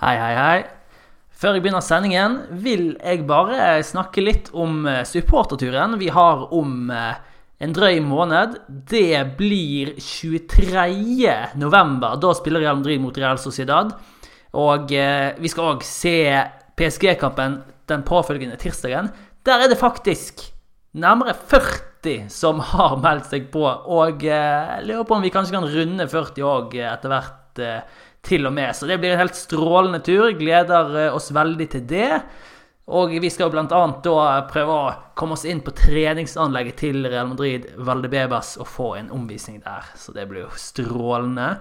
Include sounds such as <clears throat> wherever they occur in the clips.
Hei, hei, hei. Før jeg begynner sendingen, vil jeg bare snakke litt om eh, supporterturen vi har om eh, en drøy måned. Det blir 23. november. Da spiller Real Madrid mot Real Sociedad. Og eh, vi skal òg se PSG-kampen den påfølgende tirsdagen. Der er det faktisk nærmere 40 som har meldt seg på. Og jeg lurer på om vi kanskje kan runde 40 òg etter hvert til og med. Så det blir en helt strålende tur. Gleder eh, oss veldig til det. Og vi skal bl.a. da prøve å komme oss inn på treningsanlegget til Real Madrid Valdebebas og få en omvisning der. Så det blir jo strålende.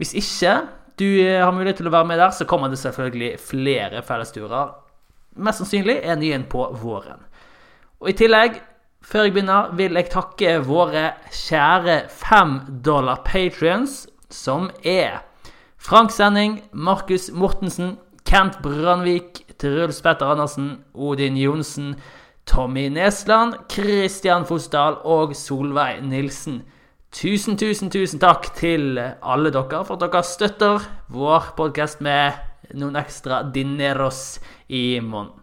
Hvis ikke du eh, har mulighet til å være med der, så kommer det selvfølgelig flere fellesturer. Mest sannsynlig er nyen på våren. Og i tillegg, før jeg begynner, vil jeg takke våre kjære fem dollar patrions, som er Frank Sending, Markus Mortensen, Kent Brandvik, Truls Petter Andersen, Odin Johnsen, Tommy Nesland, Kristian Fosdal og Solveig Nilsen. Tusen, tusen, tusen takk til alle dere for at dere støtter vår podkast med noen ekstra dineros i måneden.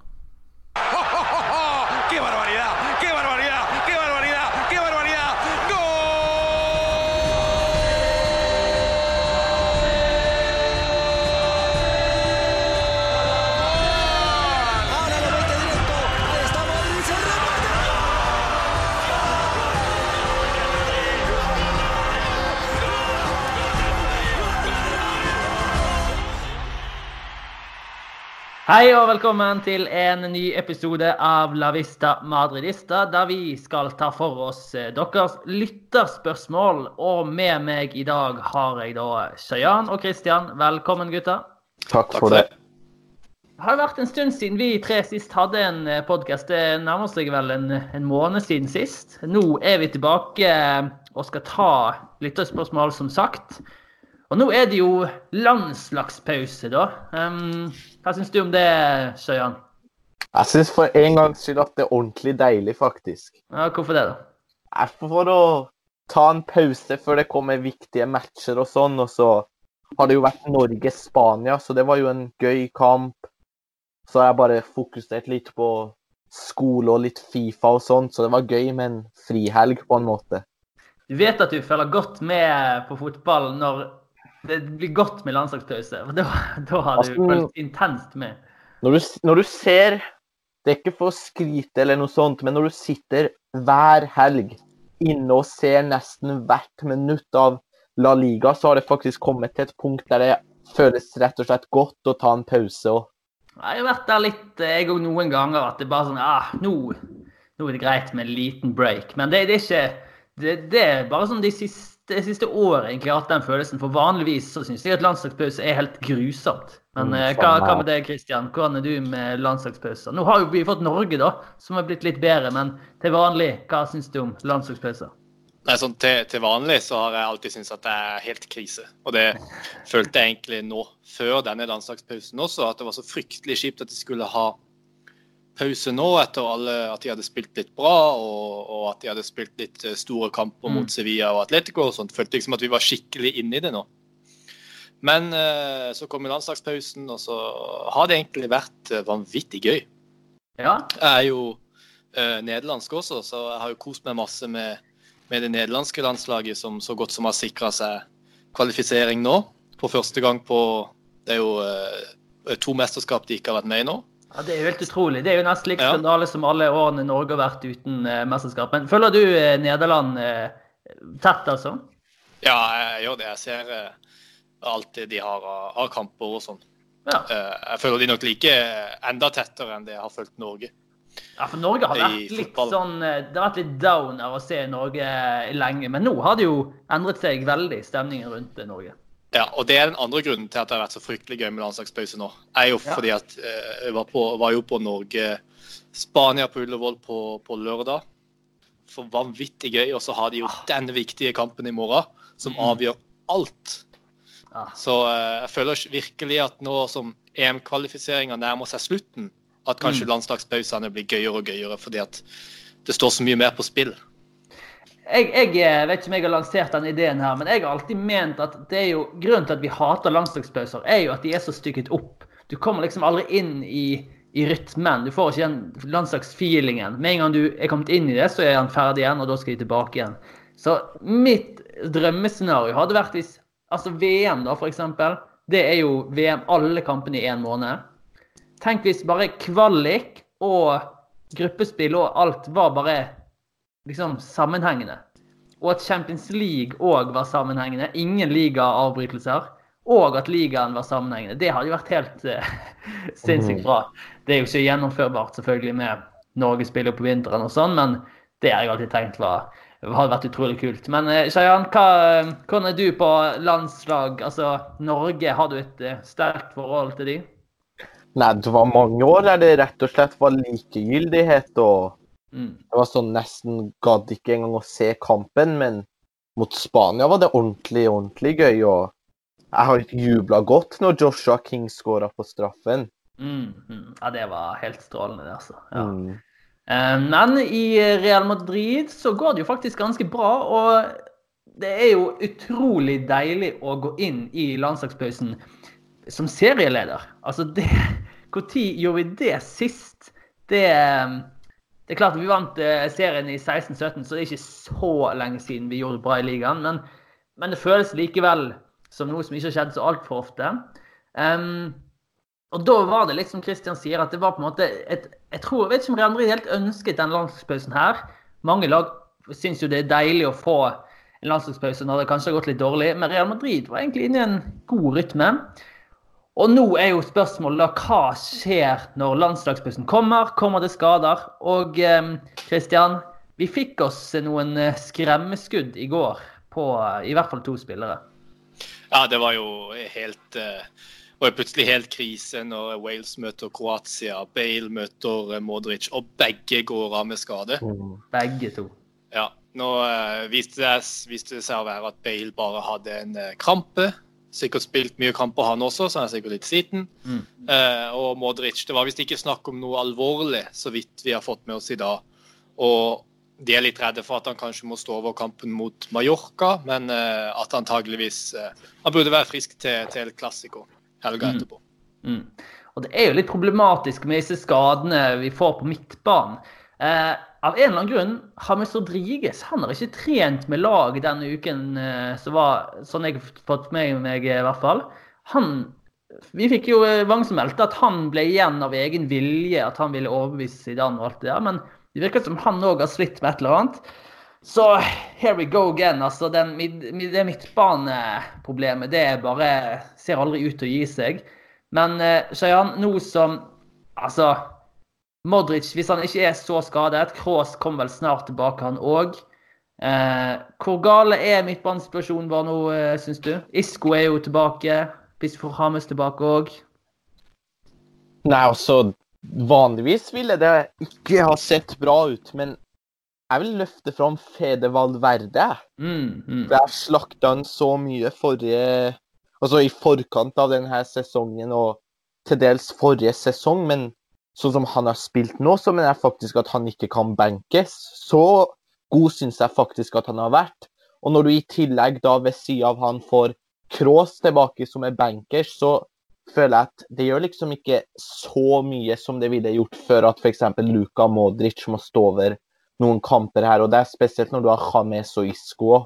Hei og velkommen til en ny episode av La Vista Madridista, der vi skal ta for oss eh, deres lytterspørsmål. Og med meg i dag har jeg da Shayan og Christian. Velkommen, gutter. Takk for det. Det har vært en stund siden vi tre sist hadde en eh, podkast. Det nærmer seg vel en, en, måned siden sist. Nå er vi tilbake og skal ta lytterspørsmål, som sagt. Og nå er det jo landslagspause, da. Um, hva syns du om det, Sjøyan? Jeg syns for en gangs skyld at det er ordentlig deilig, faktisk. Ja, Hvorfor det, da? For å ta en pause før det kommer viktige matcher og sånn. Og så har det jo vært Norge-Spania, så det var jo en gøy kamp. Så jeg bare fokusert litt på skole og litt Fifa og sånn, så det var gøy med en frihelg på en måte. Du vet at du følger godt med på fotball når det blir godt med landslagspause. Da, da har du altså, følt intenst med. Når du, når du, ser Det er ikke for å skryte eller noe sånt, men når du sitter hver helg inne og ser nesten hvert minutt av La Liga, så har det faktisk kommet til et punkt der det føles rett og slett godt å ta en pause. Og... Jeg har vært der litt, jeg òg, noen ganger. At det bare sånn ah, nå, nå er det greit med en liten break. Men det, det er ikke det, det, er bare sånn de siste det siste året egentlig hatt den følelsen. For vanligvis så syns jeg at landslagspause er helt grusomt. Men mm, eh, hva, hva, med deg, Kristian? Hvordan er du med landslagspauser? Nå har jo vi fått Norge, da, som har blitt litt bedre. Men til vanlig, hva syns du om landslagspauser? Nei, sånn, til, til, vanlig så har jeg alltid syntes at det er helt krise. Og det følte jeg egentlig nå, før denne landslagspausen også, at det var så fryktelig kjipt at de skulle ha pause nå etter alle, at de hadde spilt litt bra og, og at de hadde spilt litt eh, store kamper mm. mot Sevilla og Atletico og sånt. Følte liksom at vi var skikkelig inne i det nå. Men eh, så kom landslagspausen, og så har det egentlig vært eh, vanvittig gøy. Ja. Jeg er jo eh, nederlandsk også, så jeg har jo kost meg masse med, med det nederlandske landslaget som så godt som har sikra seg kvalifisering nå. For første gang på Det er jo eh, to mesterskap de ikke har vært med i nå. Ja, Det er jo helt utrolig. Det er jo nesten like skandale ja. som alle årene Norge har vært uten uh, mesterskap. Men følger du uh, Nederland uh, tett, altså? Ja, jeg gjør det. Jeg ser uh, alltid de har, har kamper og sånn. Ja. jeg føler de nok like enda tettere enn det jeg har fulgt Norge. Ja, for Norge har vært litt sånn Det har vært litt down av å se Norge lenge. Men nå har det jo endret seg veldig, stemningen rundt Norge. Ja, og det er den andre grunnen til at det har vært så fryktelig gøy med landslagspause nå. er jo fordi at eh, jeg var, på, var jo på Norge-Spania på Ullevål på, på, lørdag. For vanvittig gøy. Og så har de jo ah. den viktige kampen i morgen, som mm. avgjør alt. Ah. Så eh, jeg føler virkelig at nå som EM-kvalifiseringa nærmer seg slutten, at kanskje mm. landslagspausene blir gøyere og gøyere fordi at det står så mye mer på spill jeg, jeg, eh, vet ikke om jeg har lansert den ideen her, men jeg har alltid ment at det er jo grunnen til at vi hater landslagspauser, er jo at de er så stykket opp. Du kommer liksom aldri inn i, i rytmen. Du får ikke den landslagsfeelingen. Med en gang du er kommet inn i det, så er han ferdig igjen, og da skal de tilbake igjen. Så mitt drømmescenario hadde vært hvis Altså VM, da, for eksempel. Det er jo VM alle kampene i én måned. Tenk hvis bare kvalik og gruppespill og alt var bare liksom sammenhengende. Og at Champions League òg var sammenhengende. Ingen ligaavbrytelser. Og at ligaen var sammenhengende. Det hadde jo vært helt uh, <laughs> sinnssykt bra. Det er jo ikke gjennomførbart selvfølgelig med Norge spiller på vinteren og sånn, men det har jeg alltid tenkt var hadde vært utrolig kult. Men uh, Shayan, hva, hvordan er du på landslag? Altså, Norge, har du et uh, sterkt forhold til de? Nei, det var mange år der det rett og slett var likegyldighet. og mm. Det var sånn nesten gadd ikke engang å se kampen, men mot Spania var det ordentlig, ordentlig gøy. og Jeg har jubla godt når Joshua King skåra på straffen. Mm, mm. Ja, det var helt strålende, det, altså. Ja. Mm. Eh, men i Real Madrid så går det jo faktisk ganske bra. Og det er jo utrolig deilig å gå inn i landslagspausen som serieleder. Altså, det <laughs> Når gjorde vi det sist? Det, det er klart vi vant eh, serien i 16-17, så det er ikke så lenge siden vi gjorde det bra i ligaen. Men, men det føles likevel som noe som ikke har skjedd så altfor ofte. Um, og da var det litt som Christian sier, at det var på en måte et Jeg tror, jeg vet ikke om Real Madrid helt ønsket den landslagspausen her. Mange lag syns jo det er deilig å få en landslagspause når det kanskje har gått litt dårlig, men Real Madrid var egentlig inne i en god rytme. Og nå er jo spørsmålet da hva skjer når landslagsbussen kommer? Kommer det skader? Og eh, vi fikk oss noen eh, skremmeskudd i går på i hvert fall to spillere. Ja, det var jo helt uh og er plutselig helt krise når Wales møter Kroatia, Bale møter eh, Modric, og begge går av med skade. Mm. Begge to. Ja. Nå uh, viste, det, viste, det, seg å være at Bale bare hadde en krampe. Sikkert spilt mye kamper, han også, så han er sikkert litt sliten. Mm. Uh, og Modric Det var visst ikke snakk om noe alvorlig, så vidt vi har fått med oss i dag. Og de er litt redde for at han kanskje må stå over kampen mot Mallorca, men at antageligvis Han burde være frisk til, til El Clásico helga mm. etterpå. Mm. Og det er jo litt problematisk med disse skadene vi får på midtbanen. Eh, av en eller annen grunn, James Rodriguez han har ikke trent med lag denne uken, som så var, sånn jeg har fått med meg i hvert fall. Han, vi fikk jo eh, som meldte at han ble igjen av egen vilje, at han ville overbevise Zidane og alt det der. Men det virker som han òg har slitt med et eller annet. Så here we go again. altså den, Det midtbaneproblemet det bare ser aldri ut til å gi seg. Men eh, Shayan, nå som Altså, Modric, hvis han ikke er så skadet Kroos kommer vel snart tilbake, han òg. Eh, hvor gale er midtbanesituasjonen vår nå, eh, syns du? Isko er jo tilbake. Hvis vi får Hames tilbake òg. Nei, altså Vanligvis ville det ikke ha sett bra ut, men jeg vil løfte fram Fede Valverde. Mm, mm. For jeg slakta han så mye forrige Altså i forkant av denne sesongen og til dels forrige sesong. Men sånn som han har spilt nå, så mener jeg faktisk at han ikke kan benkes. Så god syns jeg faktisk at han har vært. Og når du i tillegg da ved sida av han får Krås tilbake som er bankers, så føler jeg at det gjør liksom ikke så mye som det ville gjort før at f.eks. Luka Modric må stå over noen kamper her. og Det er spesielt når du har James og Isco.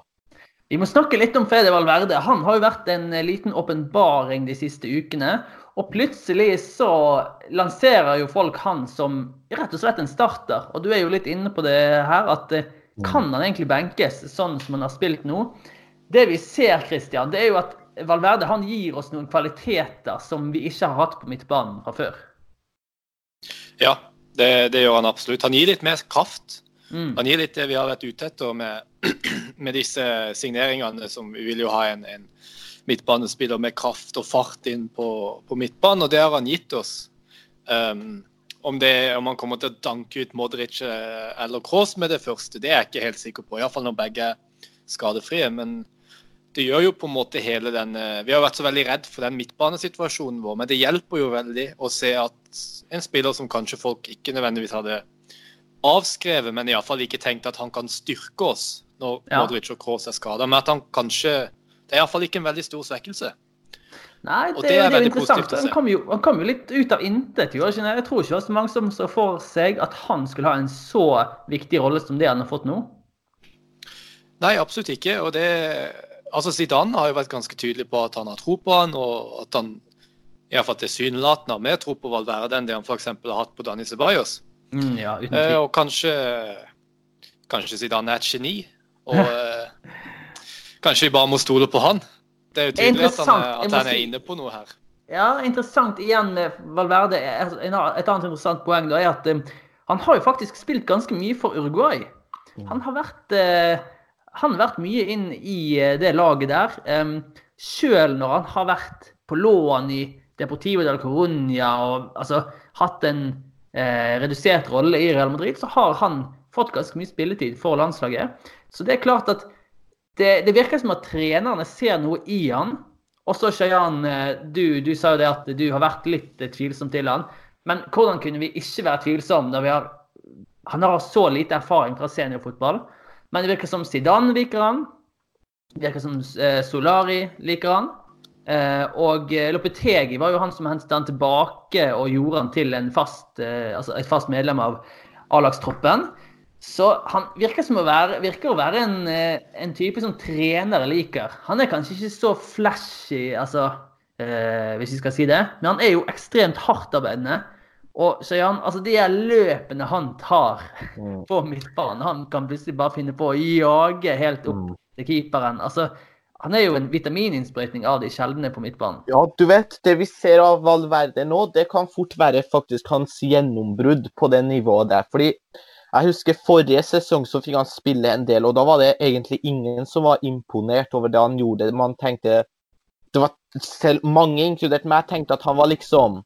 Vi må snakke litt om Fede Valverde. Han har jo vært en liten åpenbaring de siste ukene. Og plutselig så lanserer jo folk han som rett og slett en starter. Og du er jo litt inne på det her, at eh, kan han egentlig benkes sånn som han har spilt nå? Det vi ser, Christian, det er jo at Valverde han gir oss noen kvaliteter som vi ikke har hatt på midtbanen fra før. Ja, det, det gjør han absolutt. Han gir litt mer kraft. Mm. Han gir litt det vi har vært ute etter med, <clears throat> med, disse signeringene. som Vi vil jo ha en, en midtbanespiller med kraft og fart inn på, på midtbanen, og det har han gitt oss. Um, om, det, om, han kommer til å danke ut Modric eh, eller Kroos med det første, det er jeg ikke helt sikker på. Iallfall når begge er skadefrie. Men det gjør jo på en måte hele den eh, Vi har vært så veldig redd for den midtbanesituasjonen vår, men det hjelper jo veldig å se at en spiller som kanskje folk ikke nødvendigvis hadde avskrevet, men iallfall ikke tenkt at han kan styrke oss når ja. Modric og Kroos er skada. Men at han kanskje Det er iallfall ikke en veldig stor svekkelse. Nei, det, det er det er jo interessant. Han kom, jo, han kom jo litt ut av intet. det? Jeg tror ikke det var så mange som så for seg at han skulle ha en så viktig rolle som det han har fått nå. Nei, absolutt ikke. Og det Altså, Zidane har jo vært ganske tydelig på at han har tro på han, og at han iallfall tilsynelatende har mer tro på Valverde enn det han f.eks. har hatt på Dani Ceballos. Mm, ja, Eh, og kanskje Kanskje Zidane er et geni. Og <laughs> eh, kanskje vi bare må stole på han. Det er jo tydelig at han, er, at han er inne på noe her. Ja, interessant igjen med Valverde. Et annet interessant poeng da er at um, han har jo faktisk spilt ganske mye for Uruguay. Han har vært, uh, han har vært mye inn i uh, det laget der. Um, Sjøl når han har vært på lån i Deportivo del Coruña og altså, hatt en uh, redusert rolle i Real Madrid, så har han fått ganske mye spilletid for landslaget. Så det er klart at det, det virker som at trenerne ser noe i han. Og så Shayan, eh, du, du sa jo det at du har vært litt eh, tvilsom til han. Men hvordan kunne vi ikke være tvilsom når vi har Han har så lite erfaring fra seniorfotball. Men det virker som Zidane liker han. Det virker som eh, Solari liker han. Og Lopetegi var jo han som hentet han tilbake og gjorde han til en fast, altså et fast medlem av A-lagstroppen. Så han virker, som å være, virker å være en, eh, en type som trenere liker. Han er kanskje ikke så flashy, altså, eh, hvis vi skal si det, men han er jo ekstremt hardtarbeidende. Og Shayan, altså de løpene han tar Mm. på midtbanen Han kan plutselig bare finne på å jage helt opp Mm. til keeperen. Altså, han er jo en vitamininnsprøytning av de sjeldne på midtbanen. Ja, du vet, det vi ser av Valverde nå, det kan fort være faktisk hans gjennombrudd på det nivået der. Fordi jeg husker forrige sesong så fikk han spille en del, og da var det egentlig ingen som var imponert over det han gjorde. Man tenkte det var selv Mange, inkludert meg, tenkte at han var liksom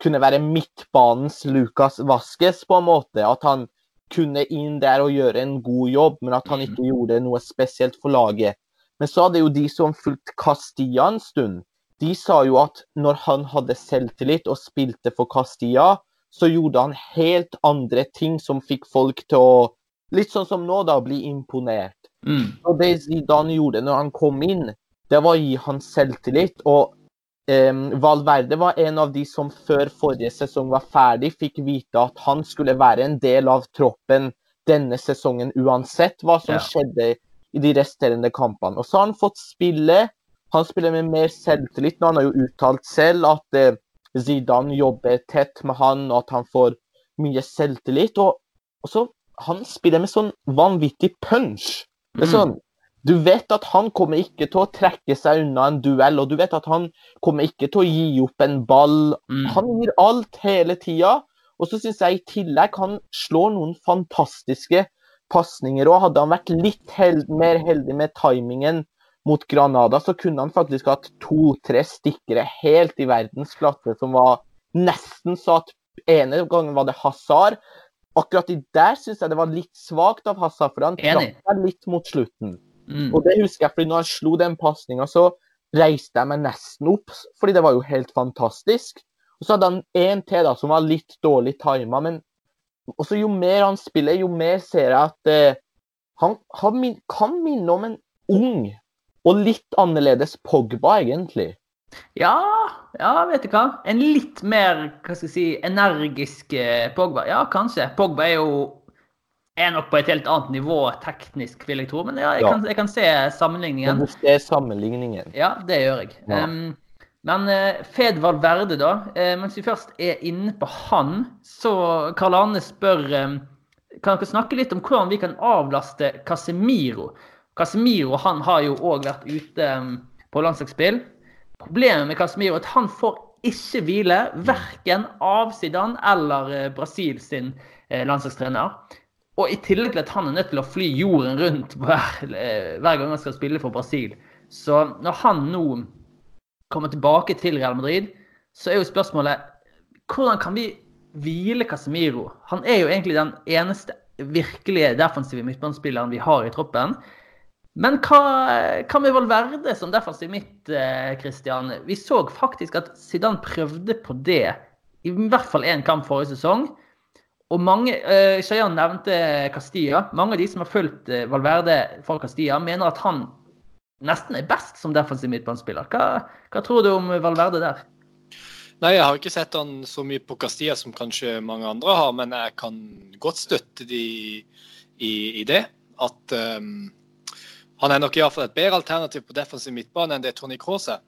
Kunne være midtbanens Lucas Vasques, på en måte. At han kunne inn der og gjøre en god jobb, men at han ikke gjorde noe spesielt for laget. Men så hadde jo de som fulgte Castilla en stund, de sa jo at når han hadde selvtillit og spilte for Castilla, så gjorde han helt andre ting som fikk folk til å Litt sånn som nå, da, bli imponert. Mm. Og det Zidane gjorde når han kom inn, det var å gi han selvtillit. Og Um, Valverde var en av de som før forrige sesong var ferdig, fikk vite at han skulle være en del av troppen denne sesongen uansett hva som Ja. skjedde i de resterende kampene. Og så har han fått spille. Han spiller med mer selvtillit. nå. Han har jo uttalt selv at eh, Zidane jobber tett med han, og at han får mye selvtillit. Og, og så Han spiller med sånn vanvittig punch. Det er Mm. sånn, Du vet at han kommer ikke til å trekke seg unna en duell, og du vet at han kommer ikke til å gi opp en ball. Mm. Han gir alt hele tida. Og så syns jeg i tillegg han slår noen fantastiske pasninger òg. Hadde han vært litt held, mer heldig med timingen mot Granada, så kunne han faktisk hatt to-tre stikkere helt i verdensklasse som var nesten så at ene gangen var det Hazard. Akkurat i der syns jeg det var litt svakt av Hazard, for han traff litt mot slutten. Mm. Og det husker jeg, fordi når han slo den pasninga, så reiste jeg meg nesten opp, fordi det var jo helt fantastisk. Og så hadde han en til da, som var litt dårlig tima, men også jo mer han spiller, jo mer ser jeg at eh, han, han min, kan minne om en ung og litt annerledes Pogba, egentlig. Ja, ja, vet du hva. En litt mer hva skal jeg si, energisk eh, Pogba. Ja, kanskje. Pogba er jo er nok på et helt annet nivå teknisk, vil jeg tro. Men ja, jeg, Ja. kan, jeg kan se sammenligningen. Du du se sammenligningen. Ja, det gjør jeg. Ja. Um, men uh, Fedvald Verde, da. Uh, mens vi først er inne på han, så Karl Arne spør um, Kan dere snakke litt om hvordan vi kan avlaste Casemiro? Casemiro han har jo òg vært ute på landslagsspill. Problemet med Casemiro er at han får ikke hvile, verken av Zidane eller eh, Brasil sin eh, landslagstrener. Og i tillegg til at han er nødt til å fly jorden rundt hver, eh, hver gang han skal spille for Brasil. Så når han nå kommer tilbake til Real Madrid, så er jo spørsmålet hvordan kan vi hvile Casemiro? Han er jo egentlig den eneste virkelige defensive midtbanespilleren vi har i troppen. Men hva, med Valverde som defensiv midt, eh, Christian? Vi så faktisk at Zidane prøvde på det i hvert fall én kamp forrige sesong. Og mange, uh, Shayan nevnte Castilla. Mange av de som har fulgt eh, Valverde for Castilla, mener at han nesten er best som defensiv midtbanespiller. Hva, hva tror du om Valverde der? Nei, jeg har ikke sett han så mye på Castilla som kanskje mange andre har, men jeg kan godt støtte de i, i det. At um, han er nok iallfall et bedre alternativ på defensiv midtbane enn det Tony Cross er.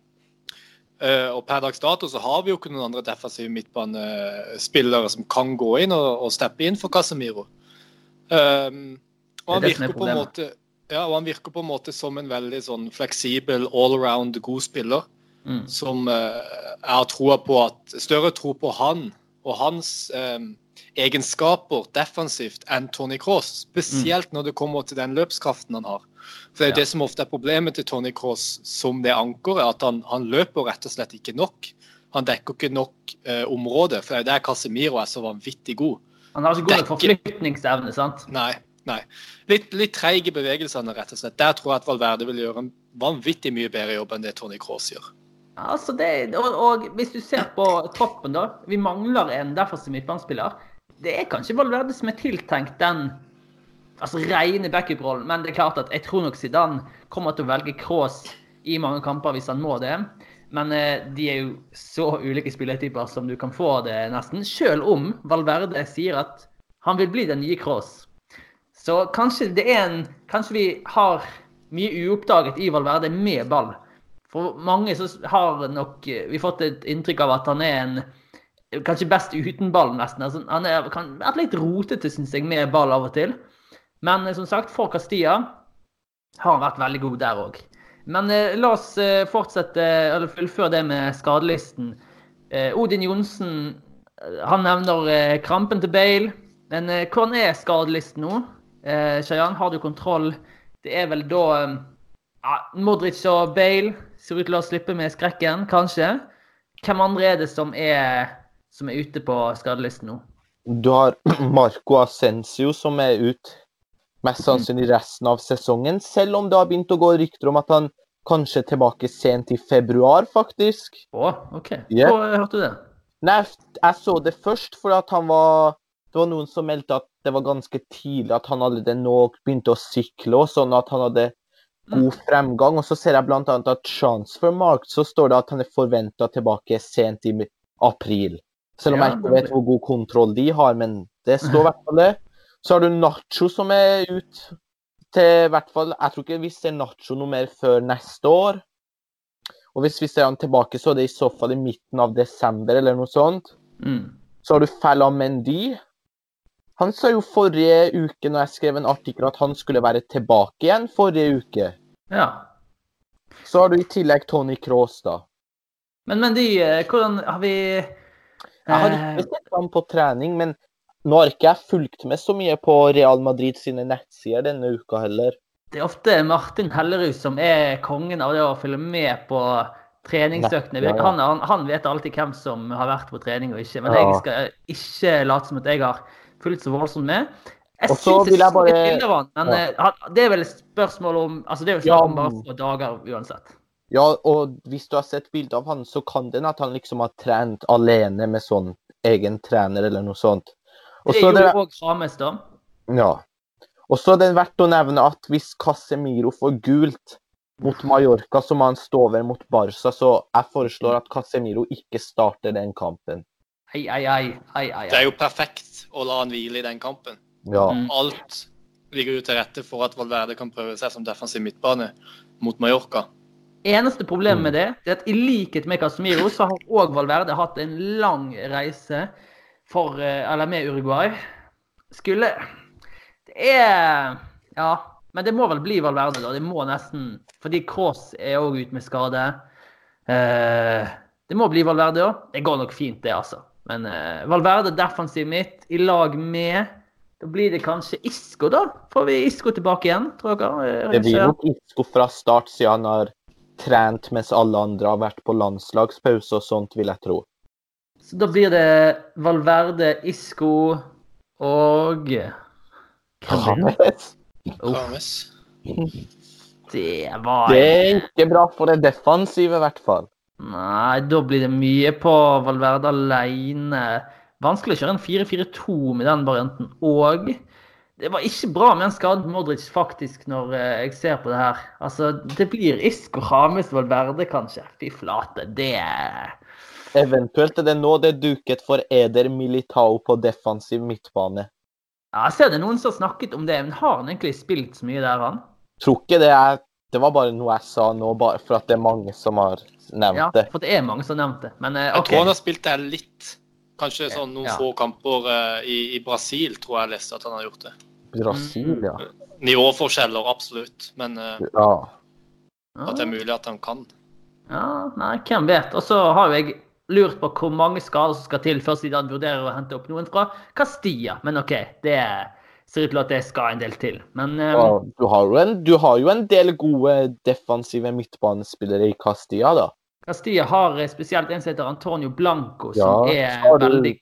Uh, og per dags dato så har vi jo ikke noen andre defensive midtbanespillere som kan gå inn og, og steppe inn for Casemiro. Um, og han virker på en måte ja, og han virker på en måte som en veldig sånn fleksibel, allround god spiller. Mm. Som uh, jeg har troa på at Større tro på han og hans um, egenskaper defensivt enn Tony Cross. Spesielt mm. når det kommer til den løpskraften han har. For Det er jo ja. det som ofte er problemet til Tony Cross som det ankeret, at han, han, løper rett og slett ikke nok. Han dekker ikke nok eh, område. For det er der Casemiro er så vanvittig god. Han har ikke god nok forflytningsevne, sant? Nei. nei. Litt, litt treig i bevegelsene, rett og slett. Der tror jeg at Valverde vil gjøre en vanvittig mye bedre jobb enn det Tony Cross gjør. Altså det, og, og, hvis du ser på toppen, da. Vi mangler en defensiv midtbanespiller. Det er kanskje Valverde som er tiltenkt den altså rene backup-rollen. Men det er klart at jeg tror nok Zidane kommer til å velge Cross i mange kamper hvis han må det. Men eh, de er jo så ulike spilletyper som du kan få det, nesten. Selv om Valverde sier at han vil bli den nye Cross. Så kanskje det er en Kanskje vi har mye uoppdaget i Valverde med ball. For mange så har nok vi vi fått et inntrykk av at han er en Kanskje best uten ball, nesten. Altså, han er, kan litt rotete, syns jeg, med ball av og til. Men eh, som sagt, for Castilla har han vært veldig god der òg. Men eh, la oss eh, fortsette, eller fullføre det med skadelisten. Eh, Odin Johnsen eh, han nevner krampen til Bale. Men hvordan er skadelisten nå? Eh, Shayan, har du kontroll? Det er vel da ja, Modric og Bale ser ut til å slippe med skrekken, kanskje. Hvem andre er det som er, som er ute på skadelisten nå? Du har <clears throat> Marco Ascencio som er ute mest sannsynlig resten av sesongen, selv om det har begynt å gå rykter om at han kanskje er tilbake sent i februar, faktisk. Å, OK. Yeah. Hvor hørte du det? Nei, jeg så det først fordi at han var Det var noen som meldte at det var ganske tidlig at han allerede nå begynte å sykle, og sånn at han hadde god fremgang. Og så ser jeg bl.a. at Transfermarkt så står det at han er forventa tilbake sent i april. Selv om jeg ikke vet hvor god kontroll de har, men det står i hvert fall det. Så har du Nacho som er ut til hvert fall Jeg tror ikke vi ser Nacho noe mer før neste år. Og hvis vi ser han tilbake, så er det i så fall i midten av desember eller noe sånt. Mm. Så har du Fella Mendy. Han sa jo forrige uke når jeg skrev en artikkel at han skulle være tilbake igjen forrige uke. Ja. Så har du i tillegg Tony Cross, da. Men, Mendy, eh, hvordan har vi Jeg har ikke eh, sett ham på trening, men nå har ikke jeg fulgt med så mye på Real Madrid sine nettsider denne uka heller. Det er ofte Martin Hellerud som er kongen av det å følge med på treningsøktene. Han, han, han, vet alltid hvem som har vært på trening og ikke. Men jeg skal ikke late som at jeg har fulgt så voldsomt med. Jeg syns det er bare... bilder av han, men ja. Eh, det er vel et spørsmål om altså Det er jo snakk om bare få dager uansett. Ja, og hvis du har sett bilde av han, så kan det at han liksom har trent alene med sånn egen trener eller noe sånt. Og det gjorde òg Rames, da. Ja. Og så er det verdt å nevne at hvis Casemiro får gult mot Mallorca, så må han stå over mot Barca. Så jeg foreslår at Casemiro ikke starter den kampen. Ei, ei, ei. Det er jo perfekt å la han hvile i den kampen. Ja. Mm. Alt ligger jo til rette for at Valverde kan prøve seg som defensiv midtbane mot Mallorca. Eneste problemet med det er at i likhet med Casemiro, så har òg Valverde hatt en lang reise for, eh, eller med Uruguay. Skulle Det er Ja. Men det må vel bli Valverde, da. Det må nesten Fordi Cross er òg ute med skade. Eh, det må bli Valverde òg. Det går nok fint, det, altså. Men uh, Valverde defensiv mitt, i lag med Da blir det kanskje Isco, da? Får vi Isco tilbake igjen, tror dere? Det blir nok Isco fra start, siden han har trent mens alle andre har vært på landslagspause og sånt, vil jeg tro. Så da blir det Valverde, Isco og Rames. Rames. Det var Det er ikke bra for det defensive, i hvert fall. Nei, da blir det mye på Valverde alene. Vanskelig å kjøre en 4-4-2 med den varianten. Og det var ikke bra med en skadet Modric, faktisk, når eh, jeg ser på det her. Altså, det blir Isco, Rames, Valverde, kanskje. Fy flate, det Eventuelt er det nå det er duket for Eder Militao på defensiv midtbane. Ja, jeg ser det er noen som har snakket om det, men har han egentlig spilt så mye der, han? Tror ikke det er Det var bare noe jeg sa nå, bare for at det er mange som har nevnt Ja, det. for det er mange som har nevnt det. Men eh, Jeg tror han har spilt det litt. Kanskje sånn noen Ja. få kamper uh, i, i Brasil, tror jeg jeg leste at han har gjort det. Brasil, ja. Nivåforskjeller, absolutt, men uh, ja. at det er mulig at han kan. Ja, nei, hvem vet. Og så har jo jeg lurt på hvor mange skader som skal til før Zidane vurderer å hente opp noen fra Castilla. Men OK, det ser ut til at det skal en del til. Men um, Du, har en, du har jo en del gode defensive midtbanespillere i Castilla, da. Castilla har eh, spesielt en som heter Antonio Blanco, som Ja, er du- veldig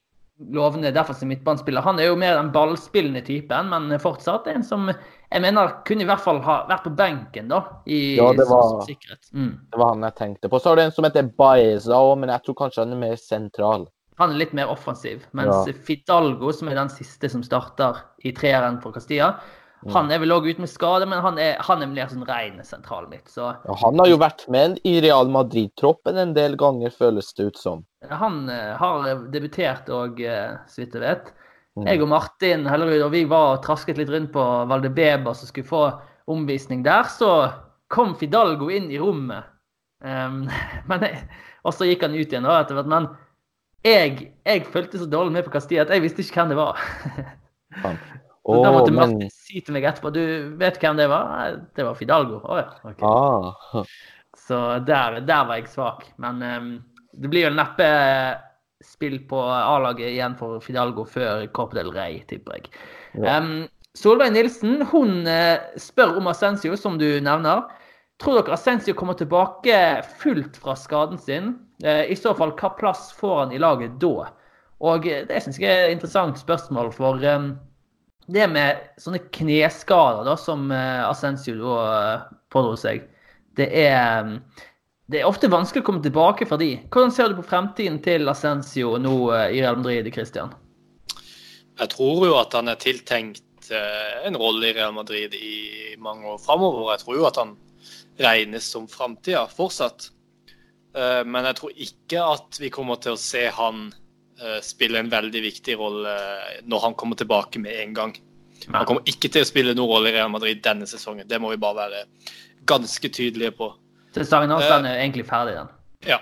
lovende defensiv midtbanespiller. Han er jo mer den ballspillende typen, men fortsatt en som jeg mener kunne i hvert fall ha vært på benken, da. I Ja, det var- som sikkerhet. Mm. Det var han jeg tenkte på. Så har du en som heter Baeza òg, men jeg tror kanskje han er mer sentral. Han er litt mer offensiv. Mens Ja. Fidalgo, som er den siste som starter i treeren for Castilla, Mm. han er vel òg ute med skade, men han er, han er mer sånn ren sentral midt. Så Ja, han har jo vært med i Real Madrid-troppen en del ganger, føles det ut som. han eh, har debutert òg, eh, så vidt jeg vet. Mm. Jeg og Martin Hellerud og vi var og trasket litt rundt på Valdebeba som skulle få omvisning der. Så kom Fidalgo inn i rommet. Um, <laughs> men jeg, og så gikk han ut igjen etter hvert. Men jeg, jeg fulgte så dårlig med på Castilla at jeg visste ikke hvem det var. <laughs> Så da måtte men si til meg etterpå du vet hvem det var? Det var Fidalgo. Oh, ja. okay. ah, Så der, der var jeg svak. Men um, det blir jo neppe spill på A-laget igjen for Fidalgo før Corp del Rey, tipper jeg. Ja. Um, Solveig Nilsen hun eh, spør om Ascencio, som du nevner. Tror dere Ascencio kommer tilbake fullt fra skaden sin? Eh, I så fall, hva plass får han i laget da? Og eh, det syns jeg er et interessant spørsmål, for det med sånne kneskader da, som eh, pådro seg, det er, det er ofte vanskelig å komme tilbake fra de. Hvordan ser du på fremtiden til Ascencio nå eh, i Real Madrid, Christian? Jeg tror jo at han er tiltenkt eh, en rolle i Real Madrid i mange år framover. Jeg tror jo at han regnes som framtida fortsatt. Eh, Men jeg tror ikke at vi kommer til å se han spille en veldig viktig rolle når han kommer tilbake med en gang. Han kommer ikke til å spille noen rolle i Real Madrid denne sesongen. Det må vi bare være ganske tydelige på. Sesongen hans Eh, den er egentlig ferdig, den. Ja.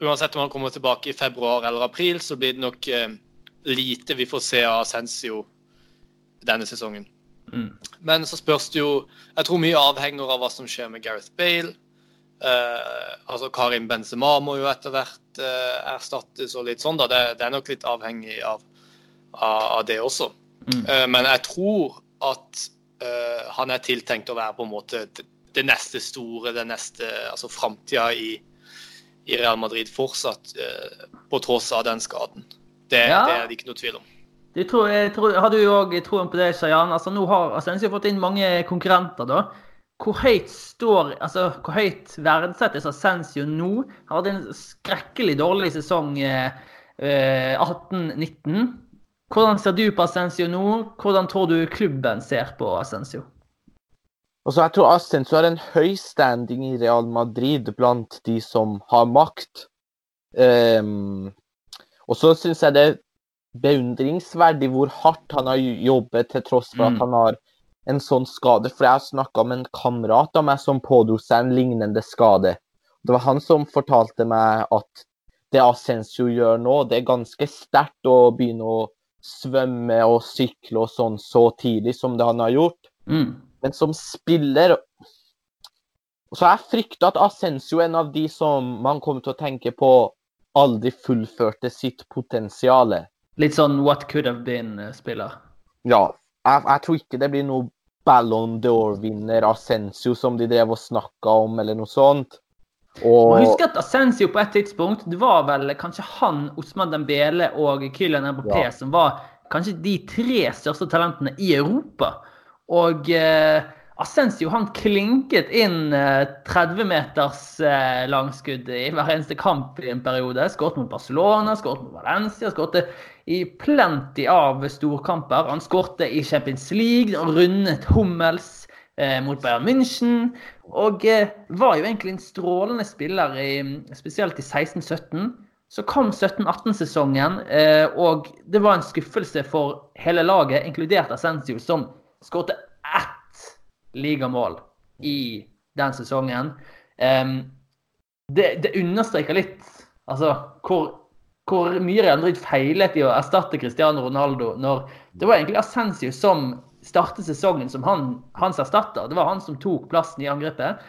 Uansett om han kommer tilbake i februar eller april, så blir det nok eh, lite vi får se av Ascensio denne sesongen. Mm. Men så spørs det jo Jeg tror mye avhenger av hva som skjer med Gareth Bale. Eh, altså Karim Benzema må jo etter hvert eh, erstattes og litt sånn, da. Det, det er nok litt avhengig av, av, av det også. Mm. Eh, men jeg tror at eh, han er tiltenkt å være på en måte det, neste store, det neste Altså framtida i, i Real Madrid fortsatt, eh, på tross av den skaden. Det, Ja. det er det ikke noe tvil om. Du tror, jeg tror, har du òg troen på det, Shayan? Altså, nå har Ascencio fått inn mange konkurrenter, da. Hvor høyt står Altså, hvor høyt verdsettes Ascencio nå? Han hadde en skrekkelig dårlig sesong eh, eh, 18-19. Hvordan ser du på Ascencio nå? Hvordan tror du klubben ser på Ascencio? Altså, jeg tror Ascenso har en høy standing i Real Madrid blant de som har makt. Um, og så syns jeg det er beundringsverdig hvor hardt han har jobbet til tross for Mm. at han har en sånn skade. For jeg har snakka med en kamerat av meg som pådro seg en lignende skade. Det var han som fortalte meg at det Ascenso gjør nå, det er ganske sterkt å begynne å svømme og sykle og sånn så tidlig som det han har gjort. Mm. Men som spiller Så jeg frykter at Ascenso er en av de som man kommer til å tenke på aldri fullførte sitt potensial. Litt sånn what could have been-spiller. Ja, jeg, jeg tror ikke det blir noe Ballon d'Or-vinner Ascenso som de drev og snakka om, eller noe sånt. Og Husk at Ascencio på et tidspunkt Det var vel kanskje han, Osman Dembele og Kylian Mbappé Ja. som var kanskje de tre største talentene i Europa. Og eh, Assensio han klinket inn 30-meters langskudd i hver eneste kamp i en periode. Skåret mot Barcelona, skåret mot Valencia, skåret i plenty av storkamper. Han skårte i Champions League, rundet Hummels eh, mot Bayern München. Og eh, var jo egentlig en strålende spiller, i, spesielt i 16-17. Så kom 17-18-sesongen, eh, og det var en skuffelse for hele laget, inkludert Assensio, som skåret ett ligamål i den sesongen. Det, det understreker litt altså, hvor hvor mye Real Madrid feilet i å erstatte Cristiano Ronaldo når det var egentlig Ascencio som startet sesongen som han, hans erstatter. Det var han som tok plassen i angrepet.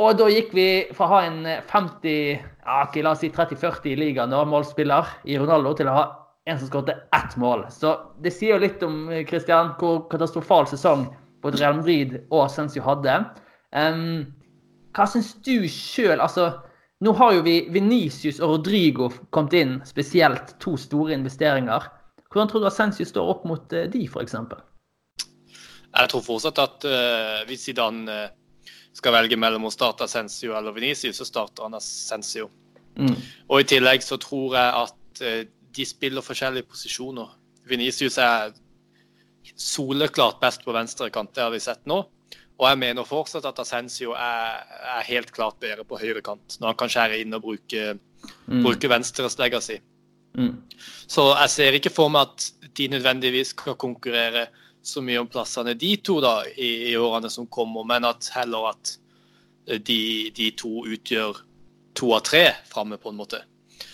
Og da gikk vi fra å ha en 50, ja, ikke la oss si 30-40 i ligaen, målspiller i Ronaldo, til å ha en som skåret ett mål. Så det sier jo litt om Christian, hvor katastrofal sesong både Real Madrid og Ascencio hadde. Um, hva syns du sjøl? Altså, nå har jo vi Venicius og Rodrigo kommet inn, spesielt to store investeringer. Hvordan tror du Ascencio står opp mot uh, de, f.eks.? Jeg tror fortsatt at uh, hvis Zidane uh, skal velge mellom å starte Ascencio eller Venicius, så starter han Ascencio. Mm. Og i tillegg så tror jeg at uh, de spiller forskjellige posisjoner. Venicius er soleklart best på venstre kant, det har vi sett nå. Og jeg mener fortsatt at Ascencio er, er helt klart bedre på høyre kant, når han kan skjære inn og bruke, mm. bruke venstreslegga si. Mm. Så jeg ser ikke for meg at de nødvendigvis skal konkurrere så mye om plassene de to da, i, i årene som kommer, men at heller at de, de to utgjør to av tre framme, på en måte.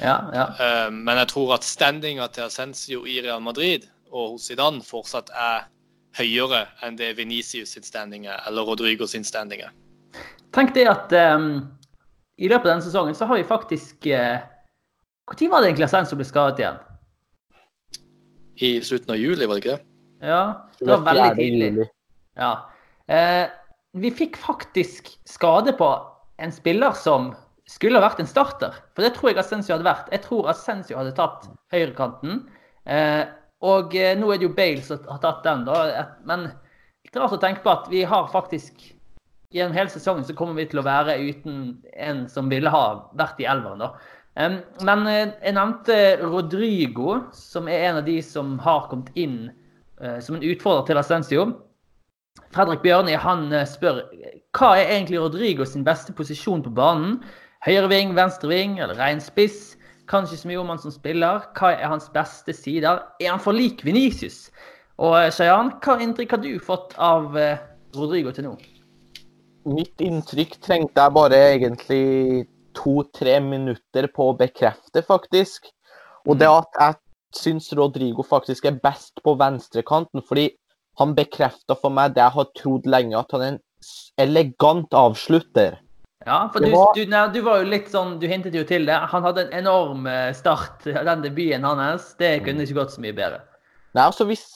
Ja, ja. Uh, men jeg tror at standinga til Ascencio i Real Madrid og hos Zidane fortsatt er høyere enn det Venicius sin standing er, eller Rodrigo sin standing er. Tenk det at um, i løpet av denne sesongen så har vi faktisk uh, Når var det egentlig Ascenso ble skadet igjen? I slutten av juli, var det ikke det? Ja, det var veldig tidlig. Ja. Uh, vi fikk faktisk skade på en spiller som skulle ha vært en starter. For det tror jeg Assensio hadde vært. Jeg tror Assensio hadde tatt høyrekanten. Uh, og eh, nå er det jo Bale som har tatt den, da. Men rart å tenke på at vi har faktisk Gjennom hele sesongen så kommer vi til å være uten en som ville ha vært i elveren, da. Men eh, jeg nevnte Rodrigo, som er en av de som har kommet inn uh, som en utfordrer til Assensio. Fredrik Bjørni han spør hva er egentlig Rodrigo sin beste posisjon på banen. Høyre ving, venstre ving eller rein spiss? Kan ikke så mye om han som spiller. Hva er hans beste sider? Er han for lik Venicius? Og eh, Shayan, hva inntrykk har du fått av eh, Rodrigo til nå? Mitt inntrykk trengte jeg bare egentlig to-tre minutter på å bekrefte, faktisk. Og det mm. at jeg syns Rodrigo faktisk er best på venstrekanten, fordi han bekrefta for meg det jeg har trodd lenge, at han er en elegant avslutter. Ja, for du, var... Du, du, var jo litt sånn, du hintet jo til det. Han hadde en enorm eh, start, den debuten hans. Det kunne ikke gått så mye bedre. Nei, altså hvis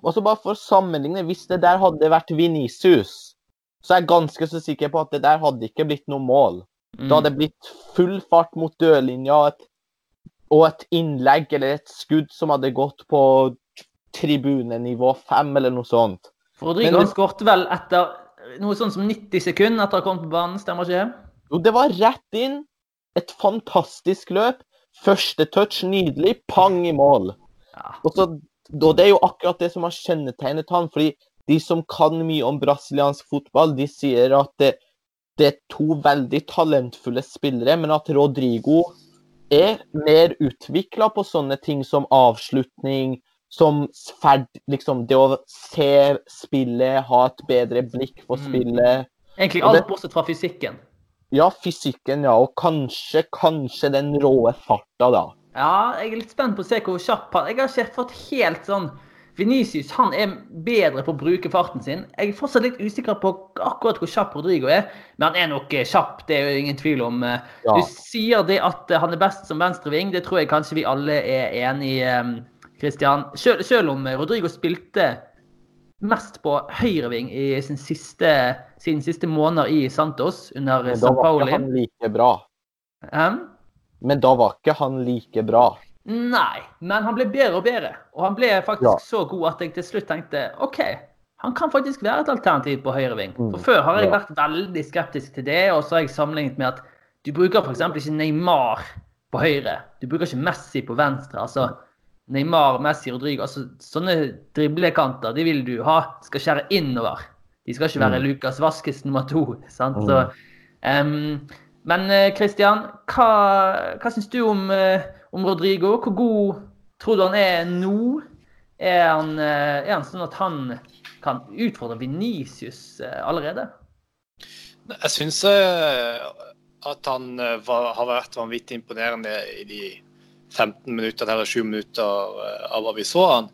altså Bare for å sammenligne, hvis det der hadde vært Vinicius, så er jeg ganske så sikker på at det der hadde ikke blitt noe mål. Mm. Det hadde blitt full fart mot dørlinja et, og et innlegg eller et skudd som hadde gått på tribunenivå fem eller noe sånt. Rodrigo skåret vel etter noe sånn som 90 sekunder etter å ha kommet på banen, stemmer ikke det? Jo, det var rett inn. Et fantastisk løp. Første touch, nydelig. Pang i mål. Ja. Og, så, Det er jo akkurat det som har kjennetegnet han, fordi de som kan mye om brasiliansk fotball, de sier at det, det er to veldig talentfulle spillere, men at Rodrigo er mer utvikla på sånne ting som avslutning, som ferd, liksom, Det å se spillet, ha et bedre blikk på mm. spillet. Mm. Egentlig alt bortsett fra fysikken? Ja, fysikken, ja. Og kanskje, kanskje den råe farta, da. Ja, jeg er litt spent på å se hvor kjapp han Jeg har ikke fått helt sånn Venicius han er bedre på å bruke farten sin. Jeg er fortsatt litt usikker på akkurat hvor kjapp Rodrigo er, men han er nok eh, kjapp. Det er jo ingen tvil om. Eh. Ja. Du sier det at han er best som venstreving. Det tror jeg kanskje vi alle er enig i. Christian. Selv, selv om Rodrigo spilte mest på høyreving i sin siste, sine siste måneder i Santos under San Pauli. Men da var ikke han like bra. Um? Men da var ikke han like bra. Nei, men han ble bedre og bedre. Og han ble faktisk ja. så god at jeg til slutt tenkte OK, han kan faktisk være et alternativ på høyreving. Mm, For før har jeg vært veldig skeptisk til det, og så har jeg sammenlignet med at du bruker f.eks. ikke Neymar på høyre. Du bruker ikke Messi på venstre. altså Neymar, Messi, Rodrigo altså Sånne driblekanter de vil du ha skal skjære innover. De skal ikke være Mm. Lukas Vaskes nummer to. <laughs> sant? Mm. Så, um, men eh, Christian, hva, hva syns du om, eh, om Rodrigo? Hvor god tror du han er nå? Er han, eh, er han sånn at han kan utfordre Venicius allerede? Jeg syns at han var, har vært vanvittig imponerende i de 15 minutter eller 7 minutter eh, av hva vi så han.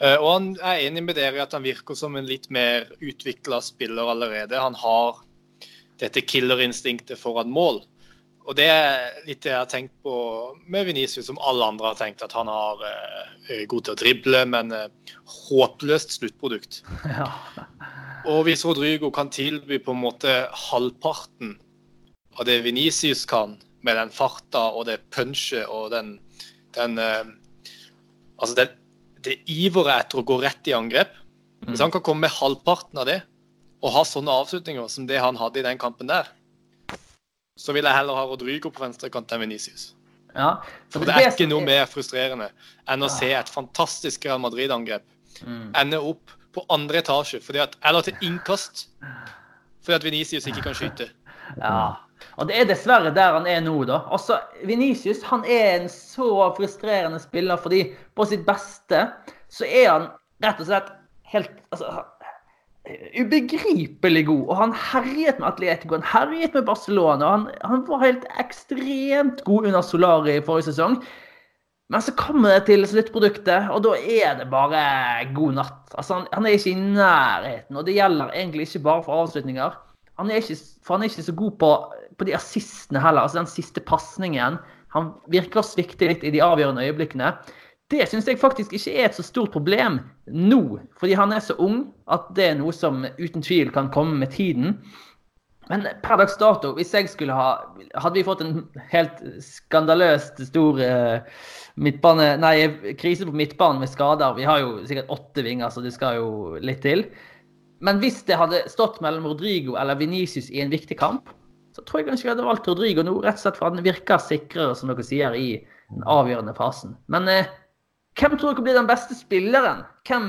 Eh, Og han er enig med dere i at han virker som en litt mer utvikla spiller allerede. Han har dette killerinstinktet foran mål. Og det er litt det jeg har tenkt på med Venezia, som alle andre har tenkt. At han har, eh, er god til å drible, men håpløst sluttprodukt. <laughs> Ja. Og hvis Rodrigo kan tilby på en måte halvparten av det Venicius kan, med den farta og det punchet og den, den eh, Altså det, det iveret etter å gå rett i angrep. Hvis han kan komme med halvparten av det, og ha sånne avslutninger som det han hadde i den kampen der, så vil jeg heller ha Rodrigo på venstrekant enn Venicius. ja. For det er ikke noe mer frustrerende enn å se et fantastisk Real Madrid-angrep Mm. ende opp på andre etasje, fordi at, eller til innkast, fordi at Venicius ikke kan skyte. Ja. Og det er dessverre der han er nå, da. Altså, Venicius han er en så frustrerende spiller fordi på sitt beste så er han rett og slett helt altså, ubegripelig god. Og han herjet med Atletico, han herjet med Barcelona. Han, han var helt ekstremt god under Solari i forrige sesong. Men så kommer det til sluttproduktet, og da er det bare god natt. Altså, han, han er ikke i nærheten, og det gjelder egentlig ikke bare for avslutninger. Han er ikke, for han er ikke så god på, på de assistene heller, altså den siste pasningen. Han virker å svikte litt i de avgjørende øyeblikkene. Det syns jeg faktisk ikke er et så stort problem nå, fordi han er så ung at det er noe som uten tvil kan komme med tiden. Men per dags dato, hvis jeg skulle ha Hadde vi fått en helt skandaløst stor eh, midtbane, nei, krise på midtbanen med skader Vi har jo sikkert åtte vinger, så det skal jo litt til. Men hvis det hadde stått mellom Rodrigo eller Venicius i en viktig kamp, så tror jeg kanskje jeg hadde valgt Rodrigo nå, rett og slett for han virker sikrere, som dere sier, i den avgjørende fasen. Men eh, hvem tror dere blir den beste spilleren? Hvem,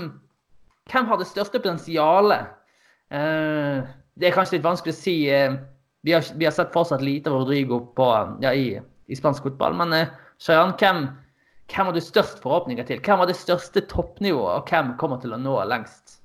hvem har det største potensialet? Eh, det er kanskje litt vanskelig å si. eh, vi, har, vi har sett fortsatt lite av Rodrigo på, ja, i, i spansk fotball. Men eh, Shayan, hvem, hvem har du størst forhåpninger til? Hvem har det største toppnivået, og hvem kommer til å nå lengst?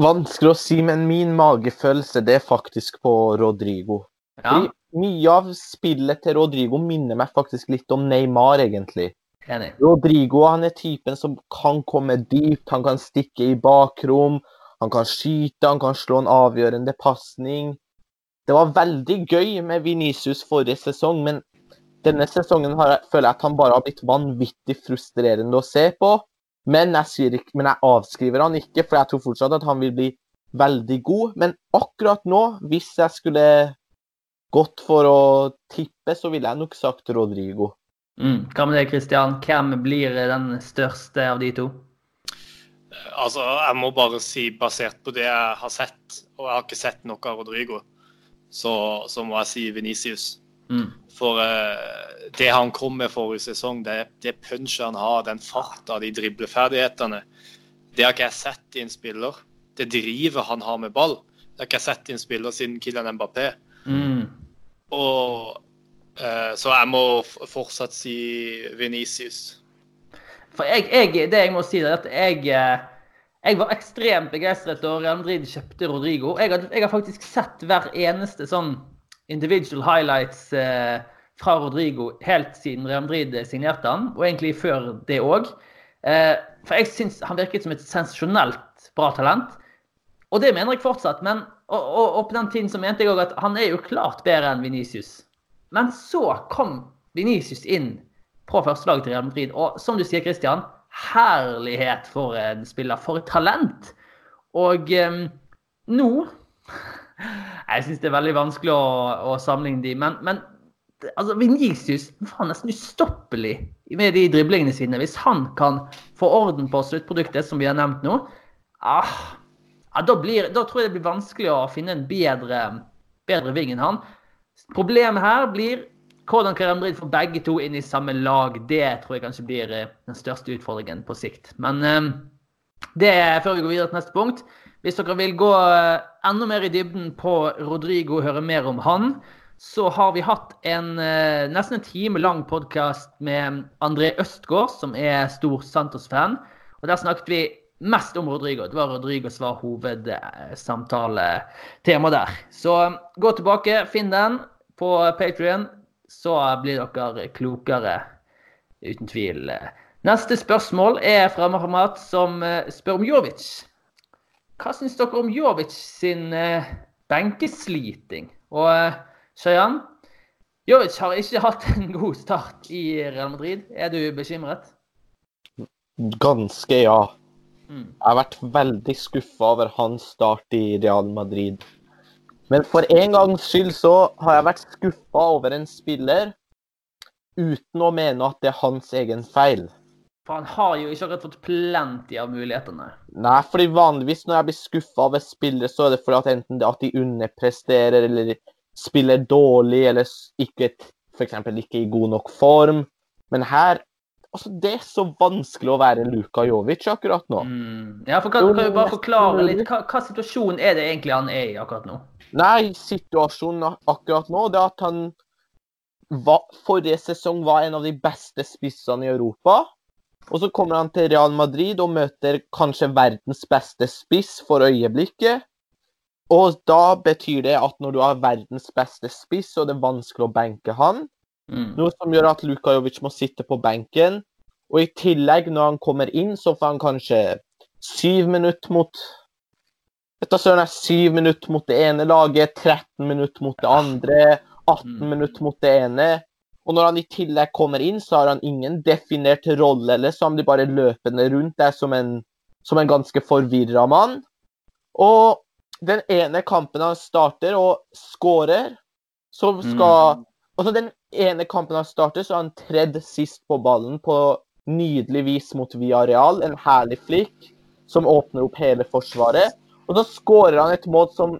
Vanskelig å si, men min magefølelse det er faktisk på Rodrigo. Ja, mye av spillet til Rodrigo minner meg faktisk litt om Neymar, egentlig. enig. Rodrigo han er typen som kan komme dypt, han kan stikke i bakrom, han kan skyte, han kan slå en avgjørende pasning. Det var veldig gøy med Vinicius forrige sesong, men denne sesongen har føler jeg at han bare har blitt vanvittig frustrerende å se på. Men jeg, ikke, men jeg avskriver han ikke, for jeg tror fortsatt at han vil bli veldig god. Men akkurat nå, hvis jeg skulle gått for å tippe, så ville jeg nok sagt Rodrigo. Mm. Hva med deg, Christian? Hvem blir den største av de to? Altså, jeg må bare si, basert på det jeg har sett, og jeg har ikke sett noe av Rodrigo, så, så må jeg si Venicius. Mm. For uh, det han kom med forrige sesong, det, det punchet han har, den farta, de dribleferdighetene, det har ikke jeg sett i en spiller. Det drivet han har med ball, det har ikke jeg sett i en spiller siden Kylian Mbappé. Mm. Og, uh, så jeg må fortsatt si Venicius. For jeg, jeg, det jeg må si, er at jeg, eh, jeg var ekstremt begeistret da Real Madrid kjøpte Rodrigo. Jeg har, jeg har faktisk sett hver eneste sånn individual highlights eh, fra Rodrigo helt siden Real Madrid signerte han, og egentlig før det òg. Eh, for jeg syns han virket som et sensasjonelt bra talent. Og det mener jeg fortsatt. Men, og, og, på den tiden så mente jeg òg at han er jo klart bedre enn Venicius. Men så kom Venicius inn på førstelaget til Real Madrid. Og som du sier, Christian, herlighet for en spiller. For et talent! Og eh, nå <laughs> Jeg syns det er veldig vanskelig å, å sammenligne de, men, men altså, Venicius var nesten ustoppelig med de driblingene sine. Hvis han kan få orden på sluttproduktet, som vi har nevnt nå ah, ja, da, blir, da tror jeg det blir vanskelig å finne en bedre, bedre ving enn han. Problemet her blir hvordan kan Real få begge to inn i samme lag? Det tror jeg kanskje blir eh, den største utfordringen på sikt. Men eh, det er før vi går videre til neste punkt. Hvis dere vil gå eh, enda mer i dybden på Rodrigo og høre mer om han, så har vi hatt en nesten en time lang podkast med André Østgaard, som er stor Santos-fan. Og Der snakket vi mest om Rodrigo. Det var Rodrigos var hovedsamtaletema der. Så gå tilbake, finn den på Patrion, så blir dere klokere. Uten tvil. Neste spørsmål er fra Mahamat, som spør om Jovic. Hva syns dere om Jovic sin benkesliting? Og Shayan, Jovic har ikke hatt en god start i Real Madrid. Er du bekymret? Ganske, ja. Jeg har vært veldig skuffa over hans start i Real Madrid. Men for en gangs skyld så har jeg vært skuffa over en spiller uten å mene at det er hans egen feil. For han har jo ikke akkurat fått plenty av mulighetene. Nei, fordi vanligvis når jeg blir skuffa over spillere, så er det fordi at enten det at de underpresterer eller spiller dårlig eller ikke f.eks. ikke i god nok form. Men her altså, Det er så vanskelig å være Luka Jovic akkurat nå. Mm. Ja, for kan, kan du bare forklare litt, hva, hva situasjon er det egentlig han er i akkurat nå? Nei, situasjonen akkurat nå det er at han var, forrige sesong var en av de beste spissene i Europa. Og så kommer han til Real Madrid og møter kanskje verdens beste spiss for øyeblikket. Og da betyr det at når du har verdens beste spiss, og det er vanskelig å benke han. Mm. Noe som gjør at Luka Jovic må sitte på benken. Og i tillegg, når han kommer inn, så får han kanskje syv minutter mot Vet søren, syv minutter mot det ene laget, 13 minutter mot det andre, 18 Mm. minutter mot det ene. Og når han i tillegg kommer inn, så har han ingen definert rolle, eller så han blir bare løpende rundt der som en, som en ganske forvirra mann. Og den ene kampen han starter og scorer, så skal Altså, den ene kampen han startet, så har han tredd sist på ballen på nydelig vis mot Villarreal. En herlig flikk som åpner opp hele forsvaret. Og så skårer han et mål som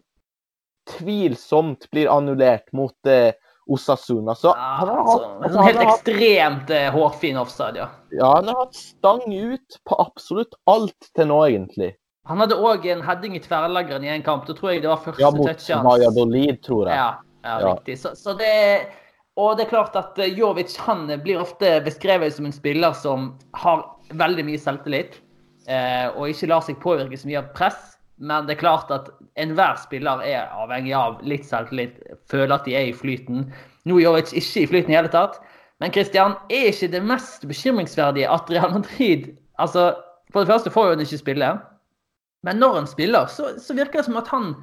tvilsomt blir annullert mot eh, Osasuna. Så Ja, han har altså, hatt, en altså, sånn helt har hatt, ekstremt eh, hårfin offside, ja. ja, han har hatt stang ut på absolutt alt til nå, egentlig. Han hadde òg en heading i tverrleggeren i en kamp. Da tror jeg det var første Ja, mot touchet hans. Valladolid, tror jeg. Ja, ja, Ja. riktig. Så, så det Og det er klart at eh, Jovic han blir ofte beskrevet som en spiller som har veldig mye selvtillit, eh, og ikke lar seg påvirke så mye av press. Men det er klart at enhver spiller er avhengig av litt selvtillit, føler at de er i flyten. Nå er Jovic ikke i flyten i hele tatt. Men Christian, er ikke det mest bekymringsverdige at Real Madrid altså, For det første får jo han ikke spille. Men når han spiller, så, så virker det som at han,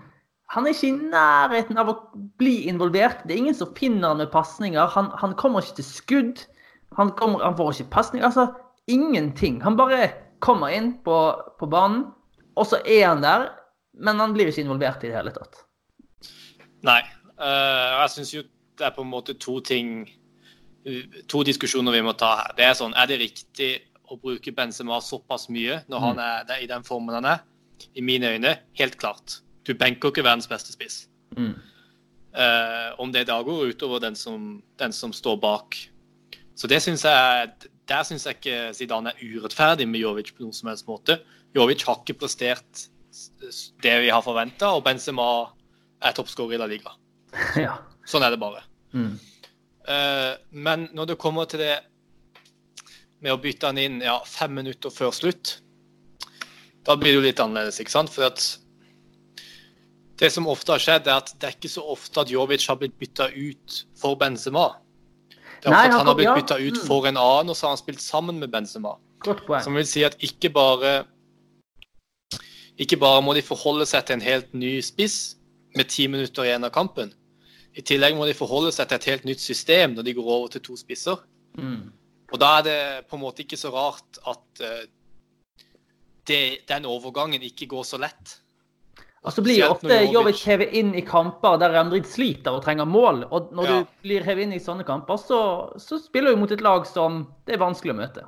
han er ikke i nærheten av å bli involvert. Det er ingen som finner han med pasninger. Han, han kommer ikke til skudd. Han, kommer, han får ikke pasning. Altså, ingenting. Han bare kommer inn på, på banen, og så er han der, men han blir ikke involvert i det hele tatt. Nei. Uh, jeg syns jo det er på en måte to ting To diskusjoner vi må ta her. Det er sånn, er det riktig å bruke Benzema såpass mye når han er i den formen han er? I mine øyne, helt klart. Du benker ikke verdens beste spiss. Mm. Uh, om det da går utover den som, den som står bak. Så det synes jeg, Der syns jeg ikke Zidane er urettferdig med Jovic på noen som helst måte. Jovic har ikke prestert det vi har forventa, og Benzema er toppskårer i La Liga. <laughs> ja. Sånn er det bare. Mm. Uh, men når det kommer til det med å bytte han inn ja, fem minutter før slutt, da blir det jo litt annerledes, ikke sant? For at det som ofte har skjedd, er at det er ikke så ofte at Jovic har blitt bytta ut for Benzema. Det er ofte Nei, at han han har blitt ja, bytta ut mm. for en annen, og så har han spilt sammen med Benzema. Som vil si at ikke bare ikke bare må de forholde seg til en helt ny spiss med ti minutter igjen av kampen. I tillegg må de forholde seg til et helt nytt system når de går over til to spisser. Mm. Og da er det på en måte ikke så rart at uh, det, den overgangen ikke går så lett. Og så blir jo ofte Jovic- hevet inn i kamper der Real Madrid sliter og trenger mål. Og når Ja. du blir hevet inn i sånne kamper, så, så spiller du mot et lag som det er vanskelig å møte.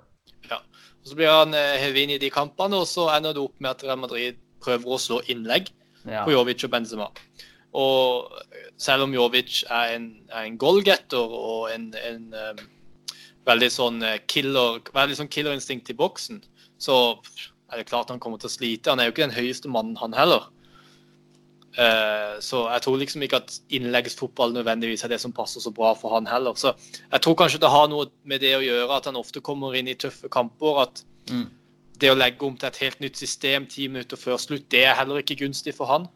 Ja. Og så blir han eh, hevet inn i de kampene, og så ender det opp med at Real Madrid prøver å slå innlegg Ja. på Jovic og Benzema. Og selv om Jovic er en, er en goalgetter og en, en um, veldig sånn eh, killer, veldig sånn killerinstinkt i boksen, så er det klart han kommer til å slite. Han er jo ikke den høyeste mannen, han heller. Eh, så jeg tror liksom ikke at innleggsfotball nødvendigvis er det som passer så bra for han heller. Så jeg tror kanskje det har noe med det å gjøre at han ofte kommer inn i tøffe kamper. At Mm. det å legge om til et helt nytt system ti minutter før slutt, det er heller ikke gunstig for han.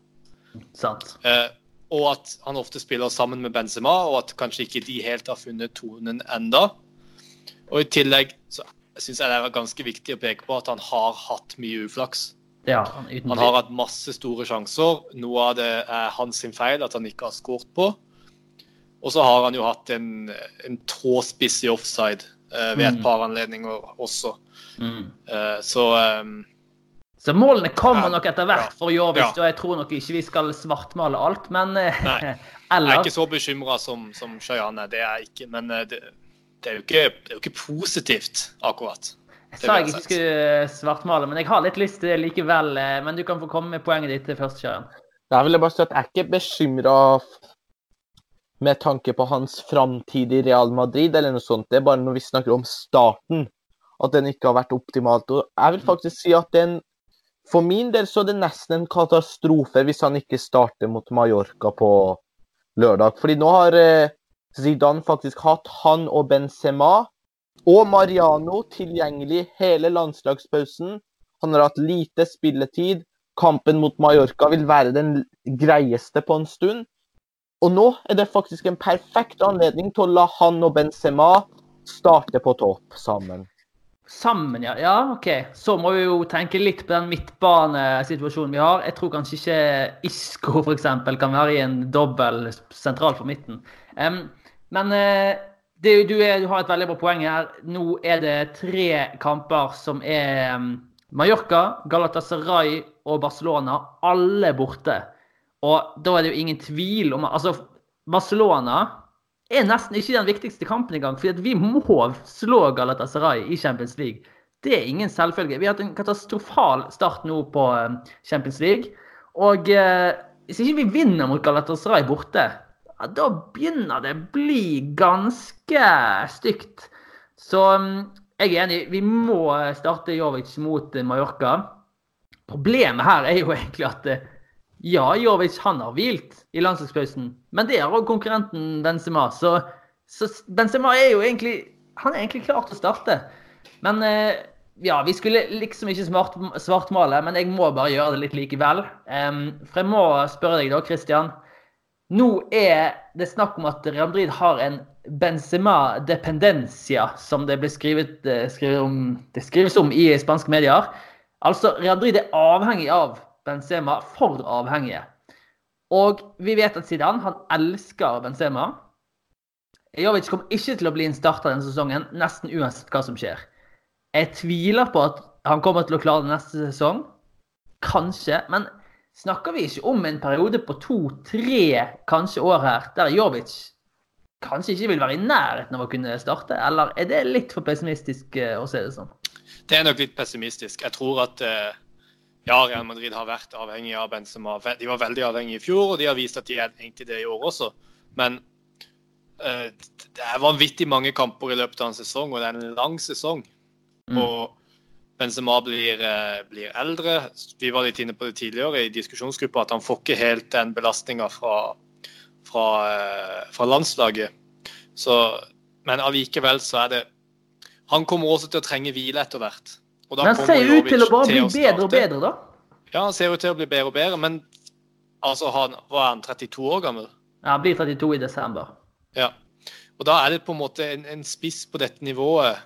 Sant. Eh, og at han ofte spiller sammen med Benzema, og at kanskje ikke de helt har funnet tonen enda. Og i tillegg så syns jeg det er ganske viktig å peke på at han har hatt mye uflaks. Ja, uten Han har hatt masse store sjanser. Noe av det er hans sin feil at han ikke har skåret på. Og så har han jo hatt en, en tåspiss i offside uh, ved et Mm. par anledninger også. mm. Uh, så um, Så målene kommer Ja. nok etter hvert Ja. for Jovic, Ja. og jeg tror nok ikke vi skal svartmale alt, men eh, Nei. <laughs> Jeg er ikke så bekymra som, som Shayan er, det er jeg ikke. Men det, det, er jo ikke, det er jo ikke positivt, akkurat. Jeg sa jeg ikke skulle svartmale, men jeg har litt lyst til det likevel. eh, Men du kan få komme med poenget ditt til først, Kjøren. Jeg vil bare si at jeg er ikke bekymra med tanke på hans framtid i Real Madrid eller noe sånt. Det er bare når vi snakker om starten, at den ikke har vært optimalt. Og jeg vil faktisk si at den For min del så er det nesten en katastrofe hvis han ikke starter mot Mallorca på lørdag. Fordi nå har eh, Zidane faktisk hatt han og Benzema og Mariano tilgjengelig hele landslagspausen. Han har hatt lite spilletid. Kampen mot Mallorca vil være den greieste på en stund. Og nå er det faktisk en perfekt anledning til å la han og Benzema starte på topp sammen. Sammen, ja. Ja, OK. Så må vi jo tenke litt på den midtbanesituasjonen vi har. Jeg tror kanskje ikke Isco f.eks. kan være i en dobbel sentral for midten. Um, men eh, det, du, er, du har et veldig bra poeng her. Nå er det tre kamper som er Mallorca, Galatasaray og Barcelona. Alle borte. Og da er det jo ingen tvil om Altså, Barcelona er nesten ikke den viktigste kampen engang. For vi må slå Galatasaray i Champions League. Det er ingen selvfølge. Vi har hatt en katastrofal start nå på eh, Champions League. Og eh, hvis ikke vi vinner mot Galatasaray borte, ja, da begynner det å bli ganske stygt. Så mm, jeg er enig. Vi må starte Jovic mot eh, Mallorca. Problemet her er jo <laughs> egentlig at eh, ja, Jovic han har hvilt i landslagspausen, men det har òg konkurrenten Benzema. Så, så Benzema er jo egentlig han er egentlig klar til å starte. Men eh, ja, vi skulle liksom ikke smart, svartmale, men jeg må bare gjøre det litt likevel. For jeg må spørre deg da, Christian. Nå er det snakk om at Real Madrid har en Benzema dependencia, som det skrevet, eh, om, skrives om i spanske medier. Altså, Real Madrid er avhengig av Benzema, for avhengige. Og vi vet at Zidane han elsker Benzema. Jovic kommer ikke til å bli en starter denne sesongen, nesten uansett hva som skjer. Jeg tviler på at han kommer til å klare det neste sesong. Kanskje. Men snakker vi ikke om en periode på to-tre kanskje år her, der Jovic kanskje ikke vil være i nærheten av å kunne starte? Eller er det litt for pessimistisk eh, å se det sånn? Det er nok litt pessimistisk. Jeg tror at eh, ja, Real Madrid har vært avhengig av Benzema. De var veldig avhengige i fjor, og de har vist at de er egentlig det i år også. Men eh, det er vanvittig mange kamper i løpet av en sesong, og det er en lang sesong. Mm. Og Benzema blir, eh, blir eldre. Vi var litt inne på det tidligere i diskusjonsgruppa at han får ikke helt den belastninga fra, fra, eh, fra landslaget. Så, men allikevel så er det Han kommer også til å trenge hvile etter hvert. Og da Men han ser ut til å bare bli bedre og bedre, da. Ja, han ser ut til å bli bedre og bedre, men altså, han, hva er han, 32 år gammel? Ja, han blir 32 i desember. Ja. Og da er det på en måte en, en spiss på dette nivået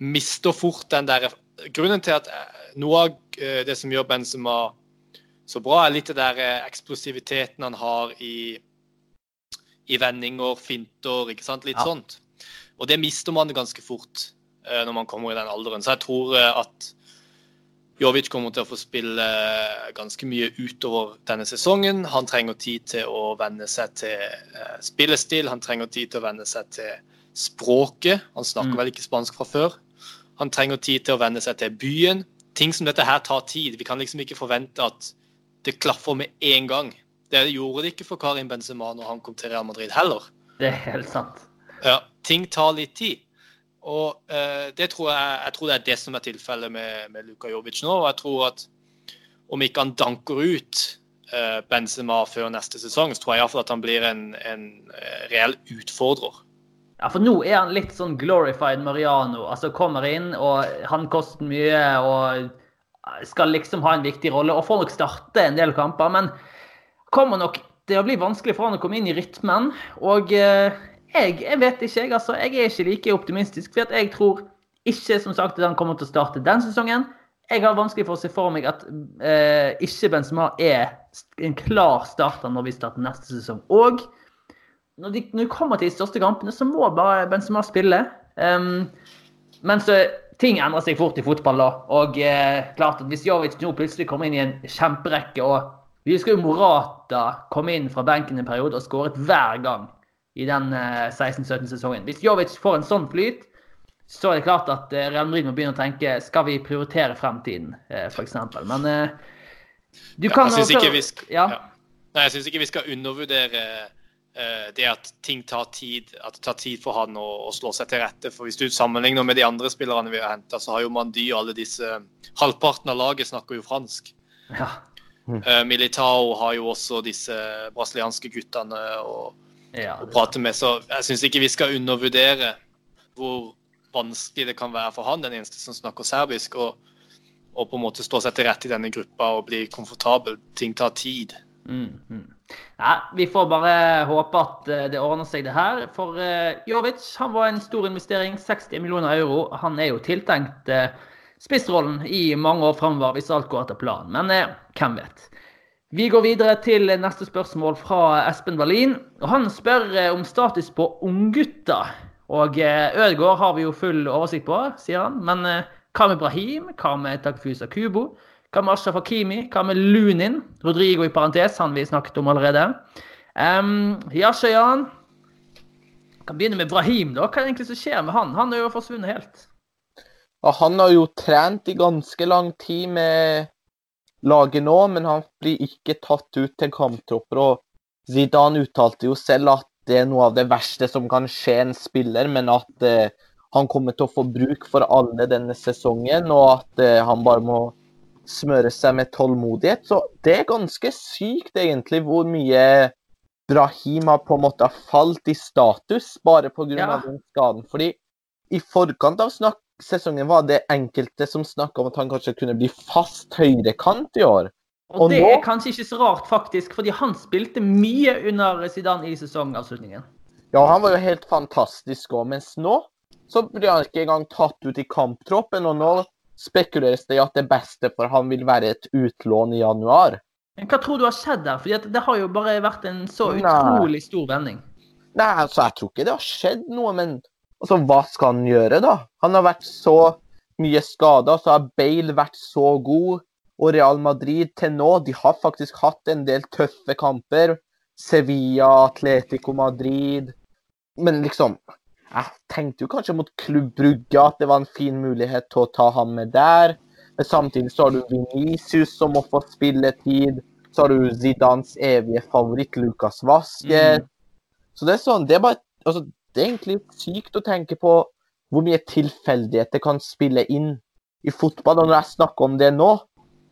mister fort den der Grunnen til at eh, noe av eh, det som gjør Benzema så bra, er litt det der eh, eksplosiviteten han har i, i vendinger, finter, ikke sant. Litt Ja. sånt. Og det mister man ganske fort når man kommer i den alderen. Så jeg tror at Jovic kommer til å få spille ganske mye utover denne sesongen. Han trenger tid til å venne seg til spillestil, han trenger tid til å venne seg til språket. Han snakker Mm. vel ikke spansk fra før. Han trenger tid til å venne seg til byen, ting som dette her tar tid. Vi kan liksom ikke forvente at det klaffer med en gang. Det gjorde det ikke for Karim Benzema når han kom til Real Madrid heller. Det er helt sant. Ja, ting tar litt tid. Og eh, det tror jeg, jeg tror det er det som er tilfellet med, med Luka Jovic nå. og jeg tror at om ikke han danker ut eh, Benzema før neste sesong, så tror jeg iallfall at han blir en, en eh, reell utfordrer. Ja, for nå er han litt sånn glorified Mariano. Altså kommer inn, og han koster mye og skal liksom ha en viktig rolle. Og får nok starte en del kamper, men kommer nok til å bli vanskelig for han å komme inn i rytmen. Og eh, jeg, jeg, vet ikke, jeg. Altså, jeg er ikke like optimistisk. For jeg tror ikke som sagt at han kommer til å starte den sesongen. Jeg har vanskelig for å se for meg at eh, ikke Benzema er en klar starter når vi starter neste sesong. Og når de, når de kommer til de største kampene, så må bare Benzema spille. Um, men så ting endrer seg fort i fotball da. Og eh, klart at hvis Jovic nå plutselig kommer inn i en kjemperekke og Vi husker jo Morata kom inn fra benken en periode og skåret hver gang i den eh, 16-17-sesongen. Hvis Jovic får en sånn flyt, så er det klart at eh, Real Madrid må begynne å tenke skal vi prioritere fremtiden, eh, f.eks. Men eh, du kan ja, Jeg syns ikke, ja. ja. ikke, vi skal undervurdere det at ting tar tid, at det tar tid for han å, å, slå seg til rette. For Hvis du sammenligner med de andre spillerne vi har henta, så har jo Mandy og alle disse Halvparten av laget snakker jo fransk. Ja. Mm. Uh, Militao har jo også disse brasilianske guttene å, ja, å prate med. Så jeg syns ikke vi skal undervurdere hvor vanskelig det kan være for han, den eneste som snakker serbisk, og, og på en måte stå seg til rette i denne gruppa og bli komfortabel. Ting tar tid. Mm, mm. Nei, vi får bare håpe at eh, det ordner seg, det her. For uh, Jovic han var en stor investering. 60 millioner euro. Han er jo tiltenkt uh, spissrollen i mange år framover hvis alt går etter planen. Men hvem vet. Vi går videre til neste spørsmål fra Espen Wallin. Han spør om status på unggutter. Og Ødegaard har vi jo full oversikt på, sier han. Men hva med Brahim? Hva med Takfusa Kubo? Hva med Ashraf Hakimi? Hva med Lunin? Rodrigo i parentes, han vi snakket om allerede. Um, ja, Shayan. Kan begynne med Brahim, da. Hva er det egentlig som skjer med han? Han er jo forsvunnet helt. Ja, han har jo trent i ganske lang tid med laget nå, men han blir ikke tatt ut til kamptropper. og Zidane uttalte jo selv at det er noe av det verste som kan skje en spiller, men at eh, han kommer til å få bruk for alle denne sesongen, og at eh, han bare må smøre seg med tålmodighet. Så det er ganske sykt, egentlig, hvor mye Brahim har på en måte falt i status bare pga. Ja. den skaden. Fordi i forkant av sesongen var det enkelte som snakka om at han kanskje kunne bli fast høyrekant i år. Og, og det nå... er kanskje ikke så rart, faktisk, fordi han spilte mye under Zidane i sesongavslutningen. Ja, han var jo helt fantastisk òg, mens nå så blir han ikke engang tatt ut i kamptroppen. Og nå spekuleres det i at det beste for han vil være et utlån i januar. Men Hva tror du har skjedd der? For det har jo bare vært en så utrolig stor vending. Nei, altså, jeg tror ikke det har skjedd noe, men altså, hva skal han gjøre, da? Han har vært så mye skada, så har Bale vært så god. Og Real Madrid til nå, de har faktisk hatt en del tøffe kamper. Sevilla, Atletico Madrid. Men liksom jeg tenkte jo kanskje mot Klubb Brugge at det var en fin mulighet til å ta ham med der. Men samtidig så har du Venicius som må få spilletid. Så har du Zidans evige favoritt Lukas Vasker. Mm. Så det er sånn det er, bare, altså, det er egentlig sykt å tenke på hvor mye tilfeldigheter kan spille inn i fotball. Og når jeg snakker om det nå,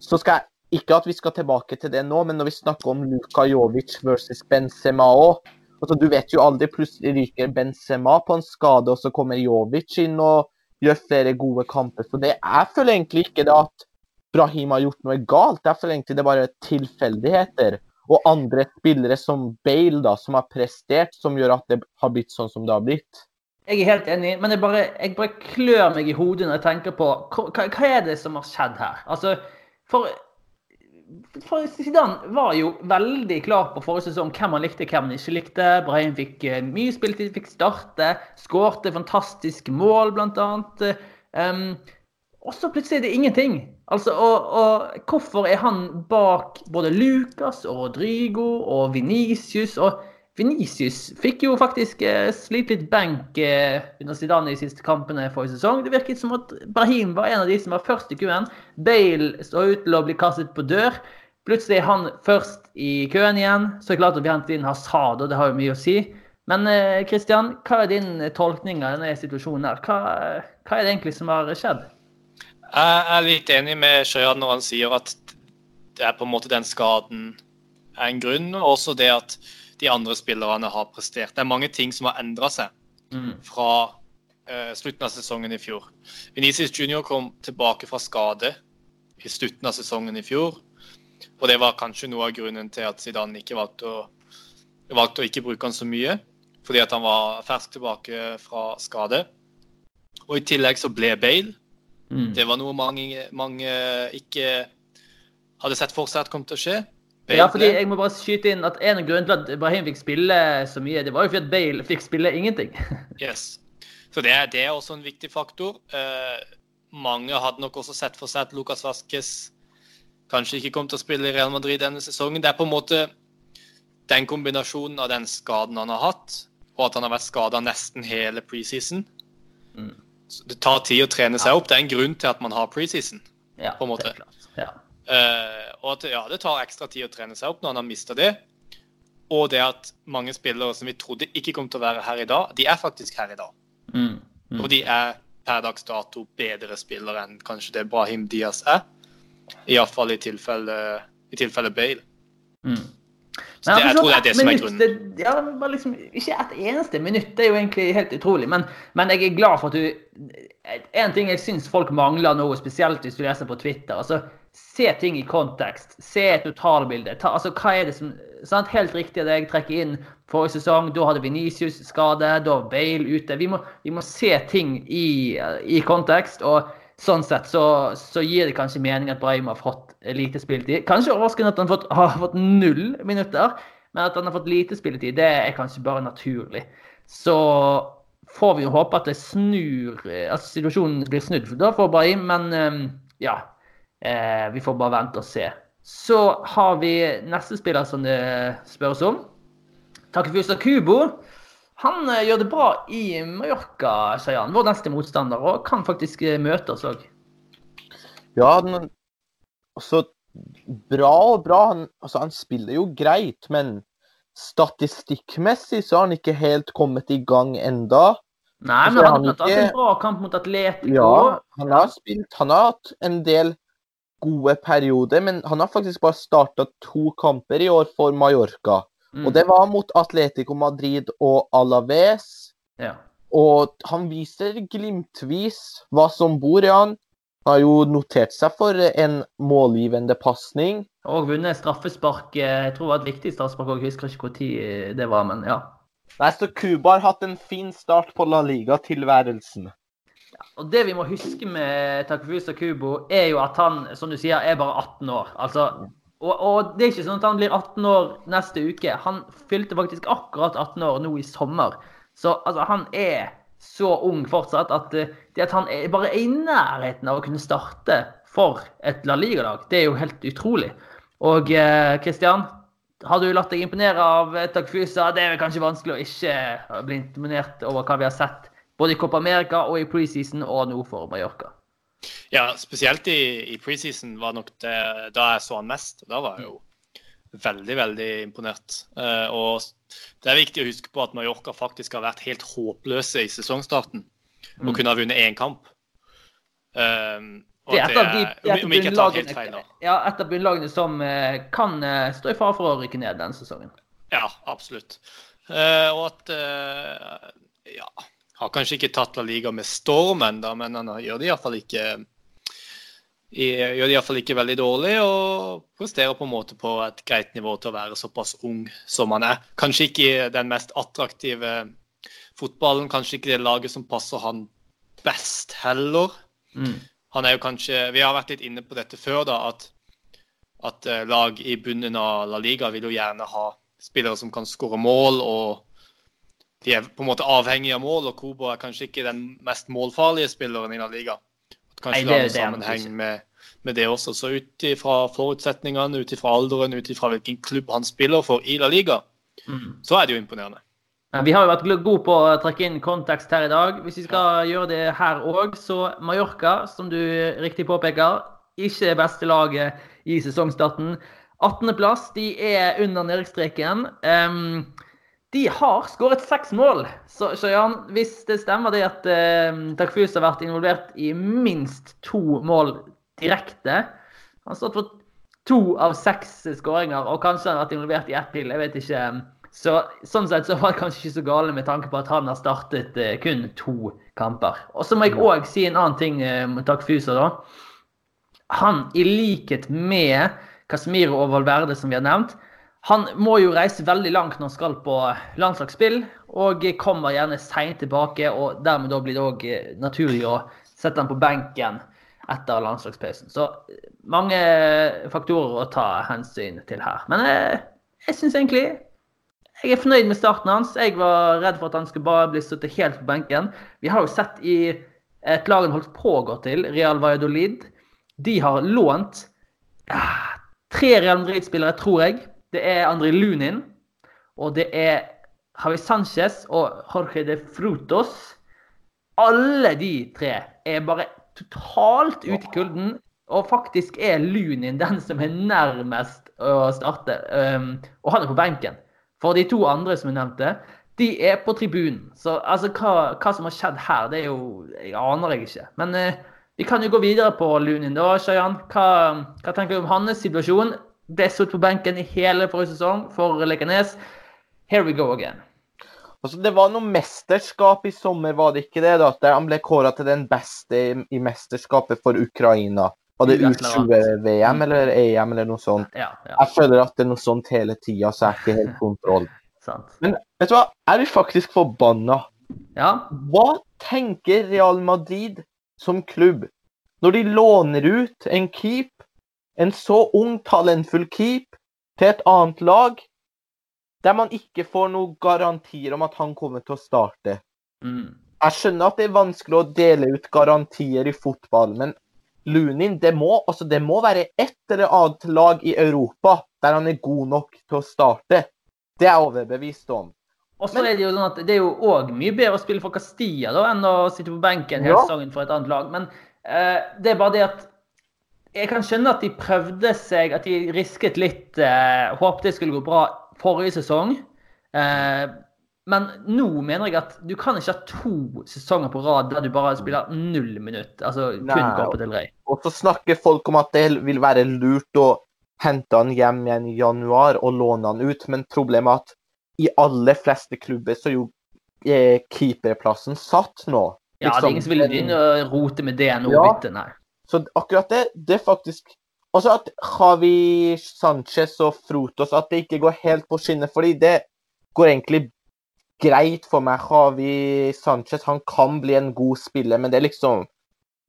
så skal jeg ikke at vi skal tilbake til det nå, men når vi snakker om Luka Jovic versus Benzema òg, Altså, du vet jo aldri. Plutselig ryker Benzema på en skade, og så kommer Jovic inn og gjør flere gode kamper. Så det, jeg føler egentlig ikke det at Brahim har gjort noe galt. Jeg føler egentlig det er bare tilfeldigheter. Og andre spillere som Bale, da, som har prestert, som gjør at det har blitt sånn som det har blitt. Jeg er helt enig, men jeg bare, jeg bare klør meg i hodet når jeg tenker på hva, hva er det som har skjedd her? Altså, for Zidane var jo veldig klar på forrige sesong hvem han likte hvem han ikke likte. Brahim fikk eh, mye spilletid, fikk starte. Skårte fantastiske mål, annet. Um, og så plutselig er det ingenting. Altså, og, og, hvorfor er han bak både Lucas og Rodrigo og Venicius? Og Venicius fikk jo faktisk eh, slite litt benk eh, under Zidane i siste kampene forrige sesong. Det virket som at Brahim var en av de som var først i køen. Bale står ut til å bli kastet på dør. Plutselig er han først i køen igjen. Så er det klart at vi hentet inn Hazard, og det har jo mye å si. Men Christian, eh, hva er din tolkning av denne situasjonen her? Hva, hva er det egentlig som har skjedd? Jeg er litt enig med Sjøjan når han sier at det er på en måte den skaden er en grunn, og også det at de andre spillerne har prestert. Det er mange ting som har endra seg mm. fra uh, slutten av sesongen i fjor. Venezia Junior kom tilbake fra skade i slutten av sesongen i fjor. Og det var kanskje noe av grunnen til at Zidane ikke valgte å, valgte å ikke bruke han så mye. Fordi at han var fersk tilbake fra skade. Og i tillegg så ble Bale. Mm. Det var noe mange, mange ikke hadde sett for seg at kom til å skje. Ja, fordi jeg må bare skyte inn at En av grunnene til at Brahim fikk spille så mye, det var jo fordi at Bale fikk spille ingenting. <laughs> yes. Så det, det, er også en viktig faktor. Uh, mange hadde nok også sett for seg at Lucas Vasques kanskje ikke kom til å spille i Real Madrid denne sesongen. Det er på en måte den kombinasjonen av den skaden han har hatt, og at han har vært skada nesten hele preseason. Mm. det tar tid å trene seg opp. Det er en grunn til at man har preseason. Ja, på en måte. Det er klart. Ja. Uh, og at ja, det tar ekstra tid å trene seg opp når han har mista det. Og det at mange spillere som vi trodde ikke kom til å være her i dag, de er faktisk her i dag. Mm, mm. Og de er per dags dato bedre spillere enn kanskje det Brahim Diaz er. Iallfall i tilfelle, i tilfelle Bale. Mm. Så det, jeg tror det er det som er grunnen. Det, ja, bare liksom, ikke et eneste minutt. Det er jo egentlig helt utrolig. Men, men jeg er glad for at du En ting jeg syns folk mangler nå, spesielt hvis du leser på Twitter. altså se ting i kontekst. Se et totalbilde. Ta, altså, hva er det som sant? Helt riktig at jeg trekker inn forrige sesong. Da hadde Venicius skade, da var Bale ute. Vi må, vi må se ting i, i, kontekst. og Sånn sett så, så, gir det kanskje mening at Brahim har fått lite spilletid. Kanskje overraskende at han fått, har fått null minutter, men at han har fått lite spilletid, det er kanskje bare naturlig. Så får vi jo håpe at det snur, at situasjonen blir snudd for da for Brahim, men ja. Eh, vi får bare vente og se. Så har vi neste spiller som det spørres om. Takefusa Kubo. Han eh, gjør det bra i Mallorca, sier han. Vår neste motstander, og kan faktisk eh, møte oss òg. Ja, den, altså Bra og bra. Han, altså, han spiller jo greit, men statistikkmessig så har han ikke helt kommet i gang enda. Nei, men han har hatt en bra kamp mot Atletico. Ja, han har spilt Han har hatt en del gode perioder, men han har faktisk bare starta to kamper i år for Mallorca. Mm. Og det var mot Atletico Madrid og Alaves. Ja. Og han viser glimtvis hva som bor i han. Har jo notert seg for en målgivende pasning. Og vunnet straffespark. Jeg tror det var et viktig straffespark òg, husker ikke når det var, men ja. Nei, så Cuba har hatt en fin start på La Liga-tilværelsen. Og Det vi må huske med Takufusa Kubo, er jo at han som du sier, er bare 18 år. Altså, og, og, det er ikke sånn at han blir 18 år neste uke. Han fylte faktisk akkurat 18 år nå i sommer. Så altså, han er så ung fortsatt at eh, det at han er bare er i nærheten av å kunne starte for et La Liga-lag, det er jo helt utrolig. Og Kristian, eh, har du latt deg imponere av Takfusa? Det er vel kanskje vanskelig å ikke bli imponert over hva vi har sett både i Copa America og i preseason og nå for Mallorca. Ja, spesielt i, i preseason var nok det da jeg så han mest. Da var jeg jo veldig, veldig imponert. Uh, og det er viktig å huske på at Mallorca faktisk har vært helt håpløse i sesongstarten. Og mm. kunne ha vunnet én kamp. Um, det er et av de et ja, et av bunnlagene som uh, kan uh, stå i fare for å rykke ned denne sesongen. Ja, absolutt. og at Ja har kanskje ikke tatt La Liga med storm ennå, men han gjør det iallfall ikke gjør det iallfall ikke veldig dårlig og presterer på en måte på et greit nivå til å være såpass ung som han er. Kanskje ikke den mest attraktive fotballen, kanskje ikke det laget som passer han best heller. Mm. Han er jo kanskje Vi har vært litt inne på dette før, da, at, at eh, lag i bunnen av La Liga vil jo gjerne ha spillere som kan skåre mål og de er på en måte avhengige av mål, og Kobo er kanskje ikke den mest målfarlige spilleren i La Liga. Kanskje Nei, det er sammenheng med, med, det også. Så ut ifra forutsetningene, ut ifra alderen, ut ifra hvilken klubb han spiller for i La Liga, Mm. så er det jo imponerende. Ja, Vi har jo vært gode på å trekke inn kontekst her i dag. Hvis vi skal gjøre det her òg, så Mallorca, som du riktig påpeker, ikke er beste laget i sesongstarten. 18.-plass, de er under nedrykksstreken. Em, de har skåret seks mål. Så, så Jan, hvis det stemmer det at eh, Takfus har vært involvert i minst to mål direkte Han har stått for to av seks skåringer, og kanskje han har vært involvert i ett til. Jeg vet ikke. Så, sånn sett så var det kanskje ikke så gale med tanke på at han har startet eh, kun to kamper. Og så må jeg òg si en annen ting eh, med Takfusa, da. Han, i likhet med Casemiro og Valverde, som vi har nevnt, han må jo reise veldig langt når han skal på landslagsspill, og kommer gjerne seint tilbake. og Dermed da blir det òg naturlig å sette han på benken etter landslagspausen. Så mange faktorer å ta hensyn til her. Men jeg, jeg syns egentlig jeg er fornøyd med starten hans. Jeg var redd for at han skulle bare bli stått helt på benken. Vi har jo sett i et lag han holdt på å gå til, Real Valladolid. De har lånt tre Real Madrid-spillere, tror jeg. Det er André Lunin, og det er Javi Sanchez og Jorge de Frutos. Alle de tre er bare totalt ute i kulden. Og faktisk er Lunin den som er nærmest å starte. Og han er på benken. For de to andre som jeg nevnte, de er på tribunen. Så altså, hva, hva som har skjedd her, det er jo Jeg aner jeg ikke. Men uh, vi kan jo gå videre på Lunin da, Shayan. Hva, hva tenker du om hans situasjon? Ble satt på benken i hele forrige sesong for Lekanes. Here we go again. Altså, det var noe mesterskap i sommer, var det ikke det? da? Der han ble kåra til den beste i, i mesterskapet for Ukraina. Var det U20-VM eller EM eller noe sånt? Ja, ja, Jeg føler at det er noe sånt hele tida, så jeg er ikke helt kontroll. <laughs> Men vet du hva? Jeg blir faktisk forbanna. Ja, Hva tenker Real Madrid som klubb når de låner ut en keep, en så ung, talentfull keep, til et annet lag, der man ikke får noen garantier om at han kommer til å starte? mm. Jeg skjønner at det er vanskelig å dele ut garantier i fotball, men Lunin, det må, altså det må være et eller annet lag i Europa der han er god nok til å starte. Det er jeg overbevist om. Og så er det jo sånn at det er jo òg mye bedre å spille for Castilla da, enn å sitte på benken hele Ja. sesongen for et annet lag. Men eh, det er bare det at Jeg kan skjønne at de prøvde seg, at de risket litt. Eh, håpet det skulle gå bra forrige sesong. Eh, men nå mener jeg at du kan ikke ha to sesonger på rad der du bare spiller null minutt. Altså kun Nei. Copa del Rey. Og så snakker folk om at det vil være lurt å hente han hjem igjen i januar og låne han ut, men problemet er at i aller fleste klubber så er jo eh, keeperplassen satt nå. Ja, det er Liksom, ingen som vil begynne å rote med det nå. Ja. bytte, nei. Så akkurat det, det faktisk Også at Javi Sanchez og Frotos At det ikke går helt på skinner, fordi det går egentlig greit for meg. Javi Sanchez han kan bli en god spiller, men det er liksom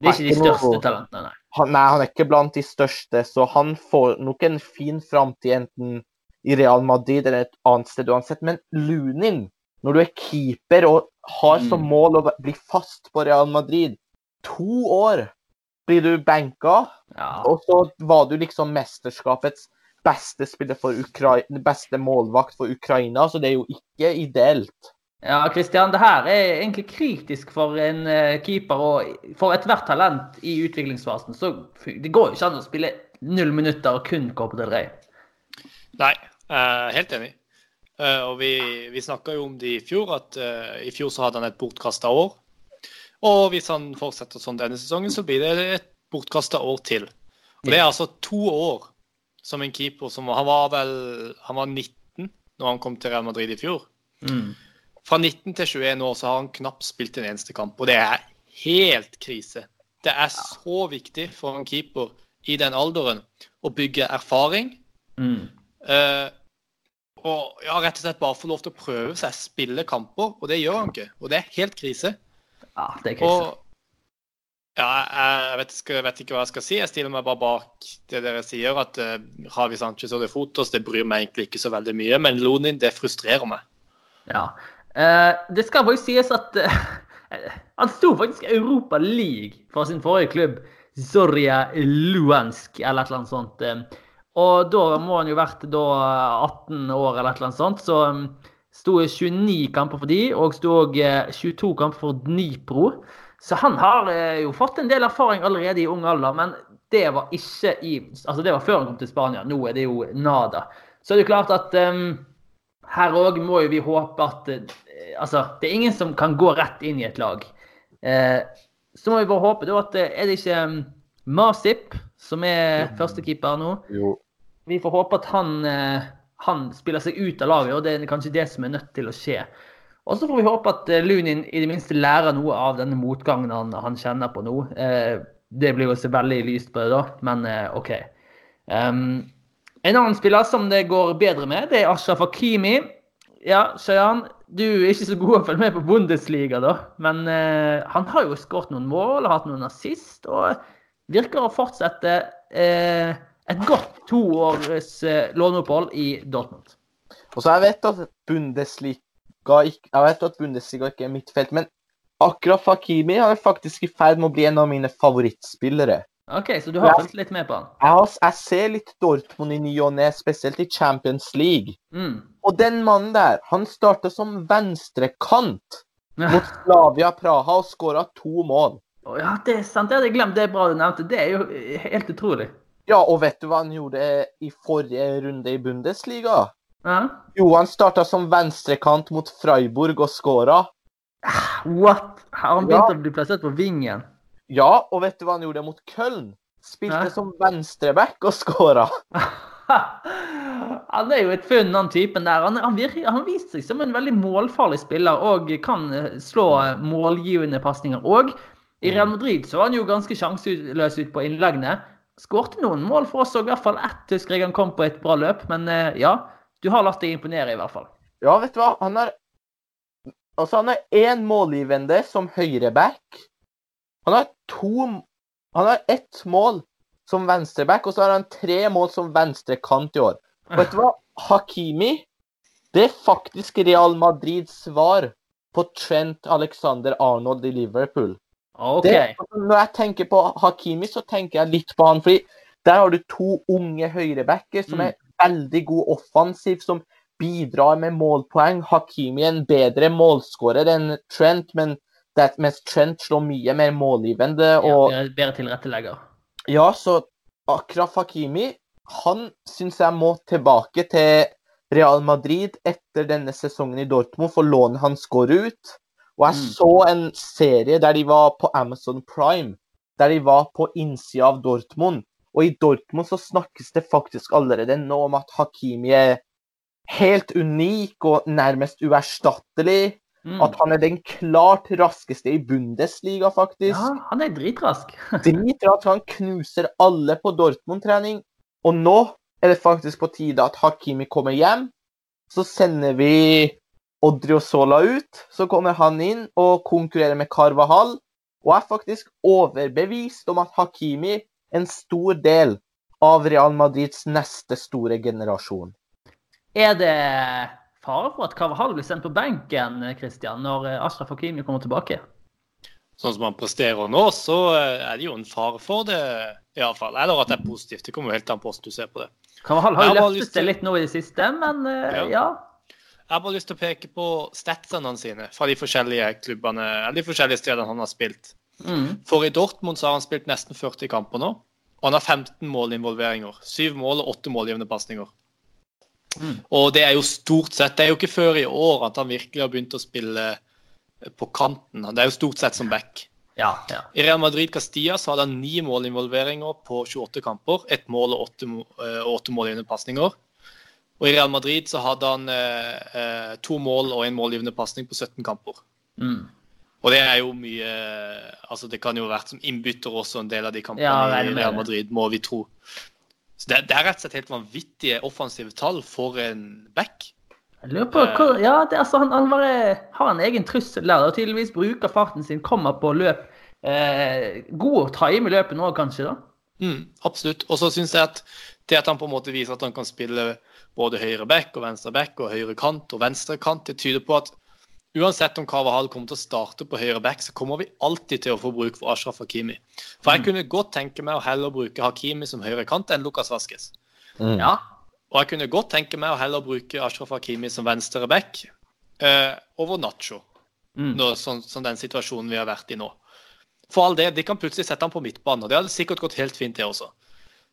Det er ikke de største talentene, nei. han, Nei, han er ikke blant de største, så han får nok en fin framtid enten i Real Madrid eller et annet sted uansett. Men Lunin, når du er keeper og har som Mm. mål å bli fast på Real Madrid To år blir du banka, Ja. og så var du liksom mesterskapets beste spiller for Ukraina, beste målvakt for Ukraina, så det er jo ikke ideelt. Ja, Kristian, det her er egentlig kritisk for en eh, keeper og for ethvert talent i utviklingsfasen. Så det går jo ikke an å spille null minutter og kun Copa del Rey. Nei, er helt enig. Eh, og vi, vi snakka jo om det i fjor, at eh, i fjor så hadde han et bortkasta år. Og hvis han fortsetter sånn denne sesongen, så blir det et bortkasta år til. Og det er altså to år som en keeper som Han var vel han var 19 når han kom til Real Madrid i fjor. Mm. Fra 19 til 21 år så har han knapt spilt en eneste kamp, og det er helt krise. Det er så viktig for en keeper i den alderen å bygge erfaring. Mm. Uh, og ja, rett og slett bare få lov til å prøve seg, spille kamper, og det gjør han ikke. Og det er helt krise. Ja, det er krise. Ja, jeg jeg vet, ikke- vet ikke hva jeg skal si. Jeg stiller meg bare bak det dere sier, at uh, Javi Sanchez og De Fotos det bryr meg egentlig ikke så veldig mye. Men Lonin, det frustrerer meg. Ja. Uh, det skal faktisk sies at uh, <laughs> han sto faktisk i Europa League for sin forrige klubb, Zorja Luansk, eller et eller annet sånt. eh. Og da må han jo vært da 18 år eller et eller annet sånt. Så um, sto 29 kamper for de, og sto òg 22 kamper for Dnipro. Så han har eh, jo fått en del erfaring allerede i ung alder, men det var ikke i Altså det var før han kom til Spania. Nå er det jo nada. Så er det klart at um, her òg må jo vi håpe at uh, Altså, det er ingen som kan gå rett inn i et lag. Uh, så må vi bare håpe da at er det ikke um, Masip som er førstekeeper nå? Jo. Vi får håpe at han, uh, han spiller seg ut av laget, og det er kanskje det som er nødt til å skje. Og så får vi håpe at Lunin i det minste lærer noe av denne motgangen han, han kjenner på nå. det blir jo så veldig lyst på det, da, men OK. Um, en annen spiller som det går bedre med, det er Ashraf Hakimi. Ja, Shayan, du er ikke så god å følge med på Bundesliga, da. Men eh, han har jo skåret noen mål og hatt noen assist, og virker å fortsette eh, et godt toårs eh, låneopphold i Dortmund. Og så Jeg vet at Bundesliga ikke, jeg vet at Bundesliga ikke er mitt felt, men akkurat Fakimi er faktisk i ferd med å bli en av mine favorittspillere. OK, så du har fulgt litt med på han? Jeg, jeg ser litt Dortmund i ny og ne, spesielt i Champions League. Mm. Og den mannen der, han starta som venstrekant mot Slavia Praha og skåra to mål. Oh, ja, det er sant. Det hadde jeg glemt. Det er bra du nevnte. Det er jo helt utrolig. Ja, og vet du hva han gjorde i forrige runde i Bundesliga? Ja. Jo, han starta som venstrekant mot Freiburg og skåra. What? Har han begynt Ja. å bli plassert på vingen? Ja, og vet du hva han gjorde mot Köln? Spilte ja. som venstreback og skåra. <laughs> han er jo et funn, den typen der. Han, han, virker, han viste seg som en veldig målfarlig spiller og kan eh, slå eh, målgivende pasninger. Og i Real Madrid så var han jo ganske sjanseløs ut på innleggene. Skårte noen mål for oss, og i hvert fall ett husker jeg han kom på et bra løp. Men eh, ja, du har latt deg imponere, i hvert fall. Ja, vet du hva? Han har Altså, han er én målgivende som høyreback. Han har to Han har ett mål som venstreback, og så har han tre mål som venstrekant i år. Vet du hva? Hakimi Det er faktisk Real Madrids svar på Trent Alexander Arnold i Liverpool. OK. Det, altså, når jeg tenker på Hakimi, så tenker jeg litt på han. fordi der har du to unge høyrebacker som Mm. er veldig god offensiv, som bidrar med målpoeng. Hakimi er en bedre målskårer enn Trent, men det mens Trent slår mye mer målgivende. Ja, Og bedre, bedre tilrettelegger. ja, så Akraf Hakimi, han syns jeg må tilbake til Real Madrid etter denne sesongen i Dortmund, for lånet hans går ut. Og jeg Mm. så en serie der de var på Amazon Prime, der de var på innsida av Dortmund. Og i Dortmund så snakkes det faktisk allerede nå om at Hakimi er helt unik og nærmest uerstattelig. Mm. At han er den klart raskeste i Bundesliga, faktisk. Ja, han er dritrask. <laughs> Dritrask. Han knuser alle på Dortmund-trening. Og nå er det faktisk på tide at Hakimi kommer hjem. Så sender vi Odriozola ut. Så kommer han inn og konkurrerer med Carvahall. Og er faktisk overbevist om at Hakimi er en stor del av Real Madrids neste store generasjon. Er det fare for at Carvahall blir sendt på benken Christian, når eh, Ashraf Hakimi kommer tilbake? Sånn som han presterer nå, så eh, er det jo en fare for det, iallfall. Eller at det er positivt. Det kommer jo helt an på hvordan du ser på det. Carvahall har jo løftet seg litt nå i det siste, men eh, Ja. ja. Jeg har bare lyst til å peke på statsene sine fra de forskjellige klubbene, eller de forskjellige stedene han har spilt. Mm. For i Dortmund så har han spilt nesten 40 kamper nå. Og han har 15 målinvolveringer. 7 mål og 8 målgivende pasninger. Mm. Og det er jo stort sett Det er jo ikke før i år at han virkelig har begynt å spille på kanten. Det er jo stort sett som back. Ja, ja. I Real Madrid Castilla så hadde han ni målinvolveringer på 28 kamper. Ett mål og åtte, eh, åtte målgivende pasninger. Og i Real Madrid så hadde han eh, eh, to mål og en målgivende pasning på 17 kamper. Mm. Og det er jo mye Altså, det kan jo ha vært som innbytter også en del av de kampene Ja, i det. i Real. Madrid, må vi tro. Så det, det er rett og slett helt vanvittige offensive tall for en back. Jeg lurer på hvor, Ja, det, er altså, han, han bare har en egen trussel der, og tydeligvis bruker farten sin, kommer på løp. Eh, god time i løpet nå, kanskje, da? Mm, absolutt. Og så syns jeg at det at han på en måte viser at han kan spille både høyre back og venstre back og høyre kant og venstre kant, det tyder på at uansett om Kavahal kommer til å starte på høyre back, så kommer vi alltid til å få bruk for Ashraf Hakimi. For jeg kunne godt tenke meg å heller bruke Hakimi som høyre kant enn Lukas Vaskes. Mm. Ja. Og jeg kunne godt tenke meg å heller bruke Ashraf Hakimi som venstre back eh, over Nacho, Mm. nå, sånn som den situasjonen vi har vært i nå. For all det, de kan plutselig sette han på midtbanen, og det hadde sikkert gått helt fint, det også.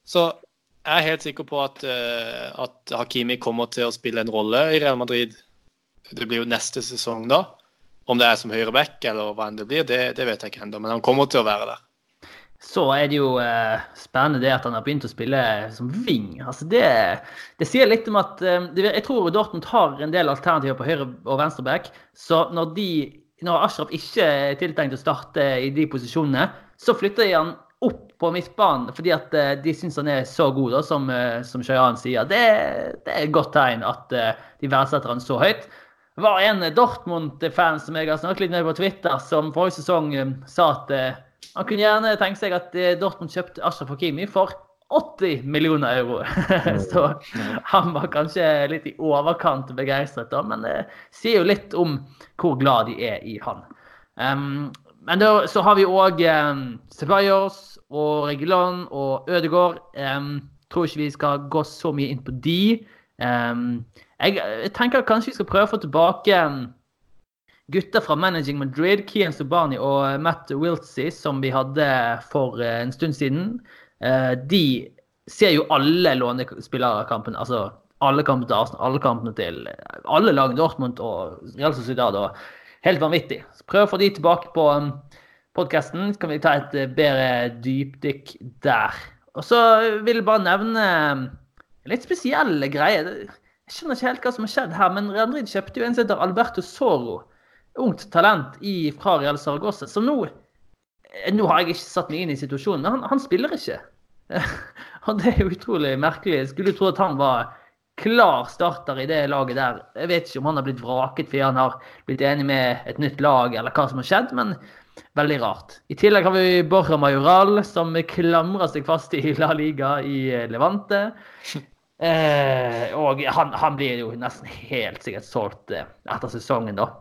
Så jeg er helt sikker på at, eh, at Hakimi kommer til å spille en rolle i Real Madrid. Det blir jo neste sesong da. Om det er som høyre back eller hva enn det blir, det, det vet jeg ikke ennå, men han kommer til å være der. Så er det jo eh, spennende det at han har begynt å spille som wing. Altså det, det sier litt om at eh, Jeg tror Dortmund har en del alternativer på høyre- og venstreback. Så når, de, når Ashraf ikke er tiltenkt å starte i de posisjonene, så flytter de han på midtbanen fordi at eh, de syns han er så god, da, som, eh, som Shayan sier. Det, det er et godt tegn at eh, de verdsetter han så høyt. Det var en Dortmund-fan som jeg har snakket litt med på Twitter, som forrige sesong sa at han kunne gjerne tenke seg at Dortmund kjøpte Ashraf Hakimi for 80 millioner euro. <laughs> Så han var kanskje litt i overkant begeistret, da, men det sier jo litt om hvor glad de er i han. Um, men da, så har vi òg um, Ceballos og Regulon og Ødegaard. Um, tror ikke vi skal gå så mye inn på de. Um, jeg, jeg tenker kanskje vi skal prøve å få tilbake gutter fra Managing Madrid, Kian Subani og Matt Wiltsey, som vi hadde for eh, en stund siden. Uh, de ser jo alle lånespillerkampene, altså alle kampene til Arsenal, alle kampene til alle lag Dortmund og Real Sociedad. og Helt vanvittig. Så prøv å få de tilbake på um, podkasten, kan vi ta et eh, bedre dypdykk der. Og så vil jeg bare nevne um, en litt spesiell greie. Jeg skjønner ikke helt hva som har skjedd her, men Real kjøpte jo en som heter Alberto Soro. Ungt talent i, fra Real Saragossa, som nå eh, Nå har jeg ikke satt meg inn i situasjonen, men han, han spiller ikke. <laughs> Og det er jo utrolig merkelig. Jeg skulle tro at han var klar starter i det laget der. Jeg vet ikke om han har blitt vraket fordi han har blitt enig med et nytt lag, eller hva som har skjedd, men veldig rart. I tillegg har vi Borra Majoral, som klamrer seg fast i La Liga i Levante. <laughs> Eh, og han, han, blir jo nesten helt sikkert solgt eh, etter sesongen, da.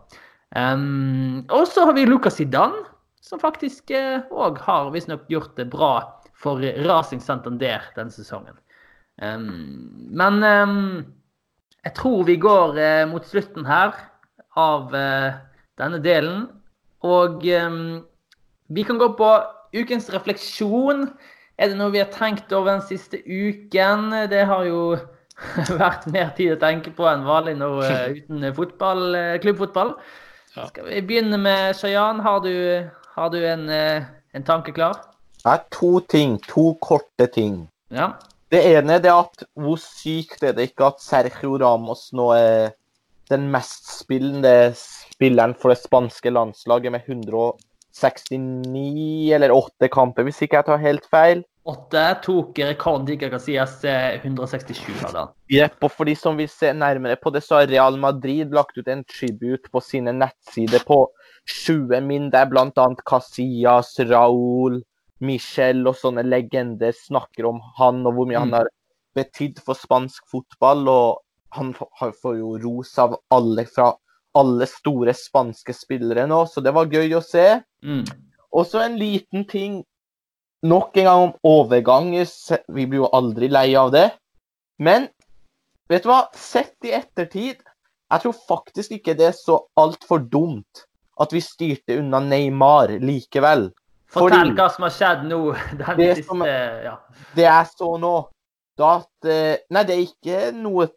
Um, og så har vi Lucas Zidane, som faktisk òg eh, har visstnok gjort det bra for Racing Santander denne sesongen. Um, men um, jeg tror vi går eh, mot slutten her av uh, denne delen. Og vi kan gå på ukens refleksjon. Er det noe vi har tenkt over den siste uken? Det har jo <laughs> vært mer tid å tenke på enn vanlig nå <laughs> uten fotball, klubbfotball. Ja. Skal vi begynne med Shayan? Har du, har du en, en, tanke klar? Det er to ting. To korte ting. Ja. Det ene er at hvor sykt er det ikke at Sergio Ramos nå er den mest spillende spilleren for det spanske landslaget med 169 eller 8 kamper, hvis ikke jeg tar helt feil. 8 tok rekorden til Casillas 167 av han. Jepp, og for de som vil se nærmere på det, så har Real Madrid lagt ut en tribute på sine nettsider på 20 min, der bl.a. Casillas, Raúl, Michel og sånne legender snakker om han og hvor mye mm. han har betydd for spansk fotball. Og han får jo ros av alle fra alle store spanske spillere nå, så det var gøy å se. Mm. Og så en liten ting nok en gang om overgang. Vi blir jo aldri lei av det. Men vet du hva? Sett i ettertid Jeg tror faktisk ikke det er så altfor dumt at vi styrte unna Neymar likevel. Fortell Fordi, hva som har skjedd nå. <laughs> Det, siste, som, ja. det jeg så nå, da at Nei, det er ikke noe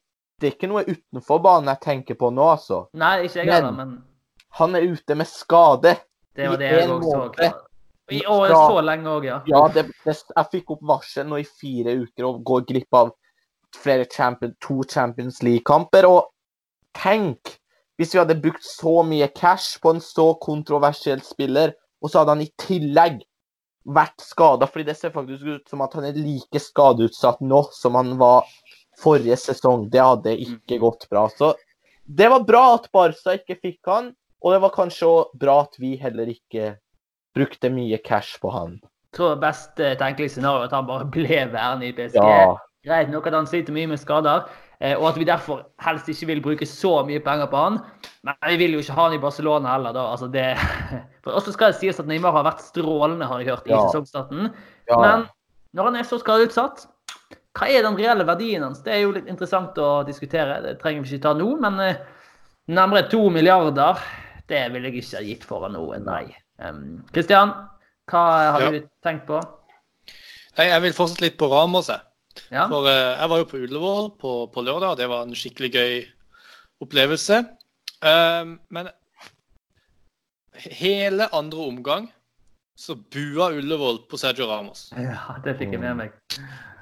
det er ikke noe utenfor banen jeg tenker på nå, altså. Nei, ikke jeg heller, men Han er ute med skade. Det var det jeg òg så. I år så lenge òg, ja. Ja, det, det, jeg fikk opp varsel nå i fire uker og går glipp av flere champion, to Champions League-kamper. Og tenk hvis vi hadde brukt så mye cash på en så kontroversiell spiller, og så hadde han i tillegg vært skada, fordi det ser faktisk ut som at han er like skadeutsatt nå som han var forrige sesong. Det hadde ikke Mm. gått bra. Så det var bra at Barca ikke fikk han, og det var kanskje også bra at vi heller ikke brukte mye cash på han. Jeg tror best tenkelig scenario er at han bare ble værende i PSG. Ja. Greit nok at han sliter mye med skader, eh, og at vi derfor helst ikke vil bruke så mye penger på han. Men vi vil jo ikke ha han i Barcelona heller, da. Altså det... <laughs> For også skal det sies at Neymar har vært strålende, har jeg hørt, i Ja. sesongstarten. Ja. Men når han er så skadeutsatt, hva er den reelle verdien hans? Det er jo litt interessant å diskutere. Det trenger vi ikke ta nå, men eh, nærmere to milliarder, det vil jeg ikke ha gitt for noe, nei. Kristian, hva har Ja. du tenkt på? Nei, Jeg vil fortsette litt på Ramos. jeg. Ja? For uh, jeg var jo på Ullevål på, på lørdag, og det var en skikkelig gøy opplevelse. Uh, men hele andre omgang så bua Ullevål på Sergio Ramos. ja, det fikk jeg med meg.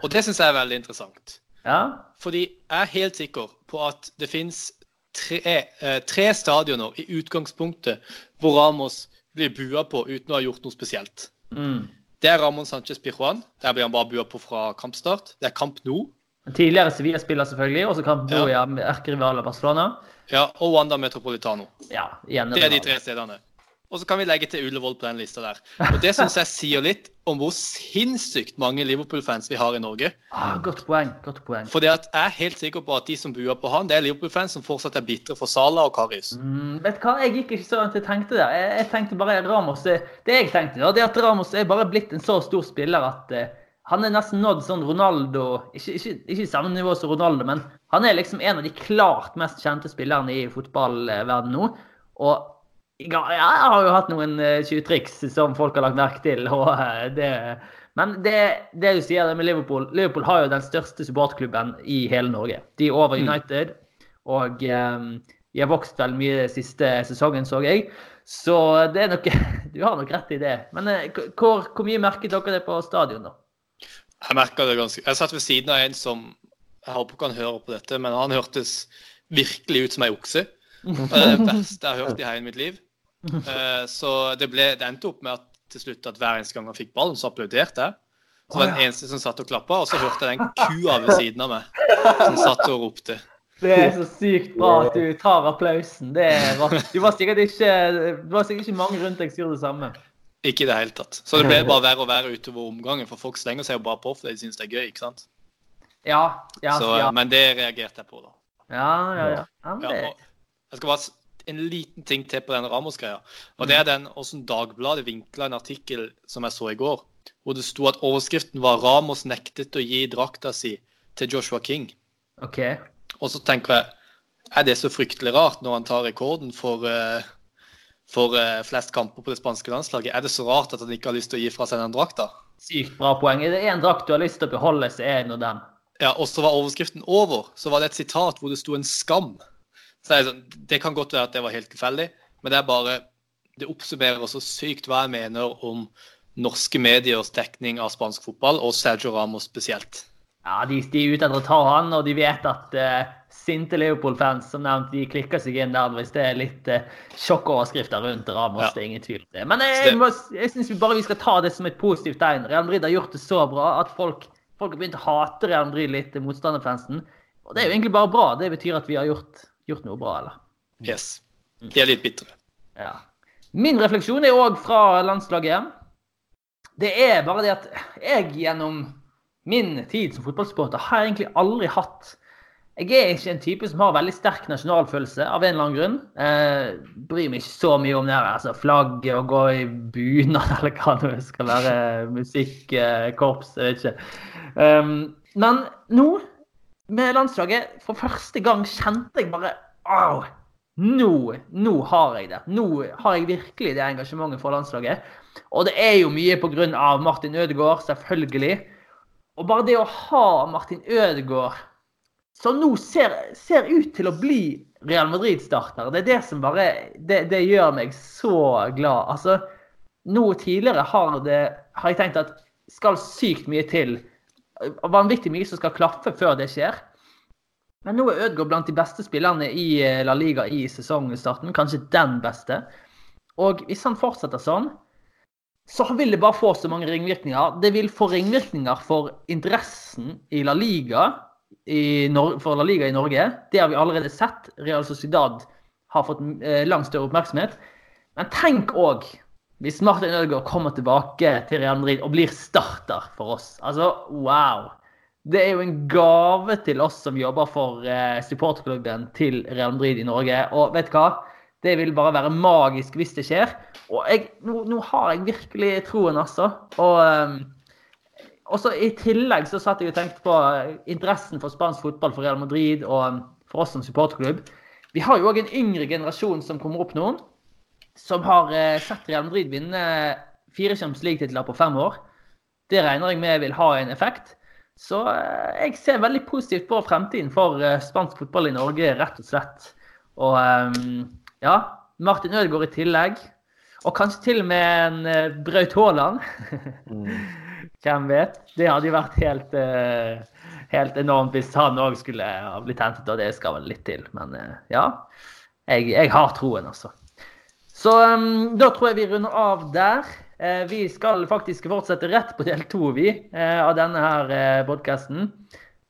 Og det syns jeg er veldig interessant. Ja? Fordi jeg er helt sikker på at det fins tre, eh, tre stadioner i utgangspunktet hvor Ramos blir bua på uten å ha gjort noe spesielt. Mm. Det er Ramón Sánchez Pijuan. Der blir han bare bua på fra kampstart. Det er Kamp Nou. En Tidligere Sevilla-spiller, selvfølgelig, Også så kan ja. i erkerivaler Barcelona. Ja, og Wanda Metropolitano. Ja. Det er de tre stedene. Og så kan vi legge til Ullevål på den lista der. Og det syns jeg sier litt om hvor sinnssykt mange Liverpool-fans vi har i Norge. Ah, godt poeng. godt poeng. Fordi at jeg er helt sikker på at de som buer på han, det er Liverpool-fans som fortsatt er bitre for Salah og Karius. Mm, vet du hva, Jeg gikk ikke så langt jeg tenkte der. Jeg, jeg tenkte bare Ramos Det jeg tenkte, da, det at Ramos er bare blitt en så stor spiller at uh, han er nesten nådd sånn Ronaldo Ikke, ikke, ikke samme nivå som Ronaldo, men han er liksom en av de klart mest kjente spillerne i fotballverdenen nå. Og ja, jeg har jo hatt noen eh, tjuvtriks som folk har lagt merke til. eh, det men det, det du sier det med Liverpool Liverpool har jo den største supportklubben i hele Norge. De er over United. Og eh, de har vokst veldig mye siste sesongen, så jeg. Så det er nok <laughs> Du har nok rett i det. Men hvor, hvor mye merket dere det på stadion, da? Jeg merka det ganske Jeg satt ved siden av en som Jeg håper ikke han hører på dette, men han hørtes virkelig ut som ei okse. <laughs> Det er det verste jeg har hørt i hele mitt liv. Eh, Så det, ble, det endte opp med at til slutt at hver eneste gang han fikk ballen, så applauderte jeg. Så var den eneste som satt og klappa, og så hørte jeg den kua ved siden av meg som satt og ropte. Det er så sykt bra at du tar applausen. Det var. Du var sikkert ikke, det var sikkert ikke mange rundt deg som gjorde det samme. Ikke i det hele tatt. Så det ble bare verre og verre utover omgangen, for folk slenger seg jo bare på fordi de syns det er gøy, ikke sant. Ja, ja, Så, ja. Men det reagerte jeg på, da. Ja, ja, ja. ja Ja, jeg skal bare en liten ting til på den Ramos-greia. Og det er den hvordan Dagbladet vinkla en artikkel som jeg så i går, hvor det sto at overskriften var 'Ramos nektet å gi drakta si til Joshua King'. OK. Og så tenker jeg er det så fryktelig rart når han tar rekorden for, eh, for eh, flest kamper på det spanske landslaget? Er det så rart at han ikke har lyst til å gi fra seg den drakta? Sykt bra poeng. Er det én drakt du har lyst til å beholde, så er det nå den. Ja, og så var overskriften over. Så var det et sitat hvor det sto en skam. Jeg, er sånn, Det kan godt være at det var helt tilfeldig, men det er bare Det oppsummerer så sykt hva jeg mener om norske mediers dekning av spansk fotball, og Sergio Ramos spesielt. Ja, de, de er ute etter å ta han, og de vet at uh, sinte Liverpool-fans som nevnt, de klikker seg inn der hvis det er litt uh, sjokkoverskrifter rundt Ramos. Ja. Det er ingen tvil om det. Men jeg, Så jeg, må- jeg syns bare vi skal ta det som et positivt tegn. Real Madrid har gjort det så bra at folk, folk har begynt å hate Real Madrid litt, motstanderfansen. Og det er jo egentlig bare bra. Det betyr at vi har gjort, gjort noe bra, eller? Yes. De er litt bitre. Ja. Min refleksjon er òg fra landslaget. Det er bare det at jeg gjennom min tid som fotballsporter har jeg egentlig aldri hatt Jeg er ikke en type som har veldig sterk nasjonalfølelse av en eller annen grunn. Eh, bryr meg ikke så mye om det her, altså flagget og gå i bunad <laughs> eller hva det skal være. Musikk, korps, jeg vet ikke. Um, men nå, med landslaget, for første gang kjente jeg bare Au! Nå, nå har jeg det. Nå har jeg virkelig det engasjementet for landslaget. Og det er jo mye pga. Martin Ødegaard, selvfølgelig. Og bare det å ha Martin Ødegaard, som nå ser, ser ut til å bli Real Madrid-starter, det er det som bare det, det gjør meg så glad. Altså, nå tidligere har, det, har jeg tenkt at skal sykt mye til. Vanvittig mye som skal klaffe før det skjer. Men nå er Ødegaard blant de beste spillerne i eh, La Liga i sesongstarten. Kanskje den beste. Og hvis han fortsetter sånn, så vil det bare få så mange ringvirkninger. Det vil få ringvirkninger for interessen i La Liga i for La Liga i Norge. Det har vi allerede sett. Real Sociedad har fått eh, langt større oppmerksomhet. Men tenk òg hvis Martin Ødegaard kommer tilbake til Real Madrid og blir starter for oss. Altså, wow! Det er jo en gave til oss som jobber for eh, supporterklubben til Real Madrid i Norge. Og vet du hva? Det vil bare være magisk hvis det skjer. Og jeg, nå, nå har jeg virkelig troen, altså. Og, eh, også I tillegg så satt jeg og tenkte på interessen for spansk fotball for Real Madrid og for oss som supporterklubb. Vi har jo òg en yngre generasjon som kommer opp nå, som har sett Real Madrid vinne fire Champions League-titler på fem år. Det regner jeg med vil ha en effekt. Så jeg ser veldig positivt på fremtiden for spansk fotball i Norge, rett og slett. Og ja, Martin Ødegaard i tillegg. Og kanskje til og med en Braut Haaland. <laughs> Hvem vet? Det hadde jo vært helt, helt enormt hvis han òg skulle ha blitt hentet, og det skal vel litt til. Men ja, jeg, jeg har troen, altså. Så da tror jeg vi runder av der. Vi skal faktisk fortsette rett på del to vi, av denne her podkasten.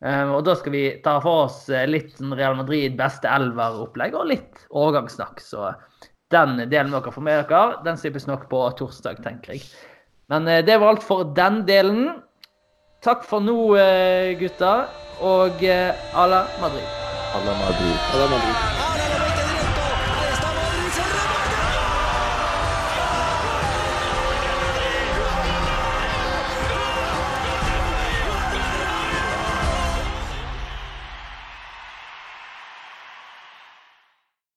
Og da skal vi ta for oss litt Real Madrid beste elver-opplegg og litt overgangssnakk. Så den delen dere får med dere, den slippes nok på torsdag, tenker jeg. Men det var alt for den delen. Takk for nå, gutter. Og à la Madrid. À la Madrid. À er Madrid.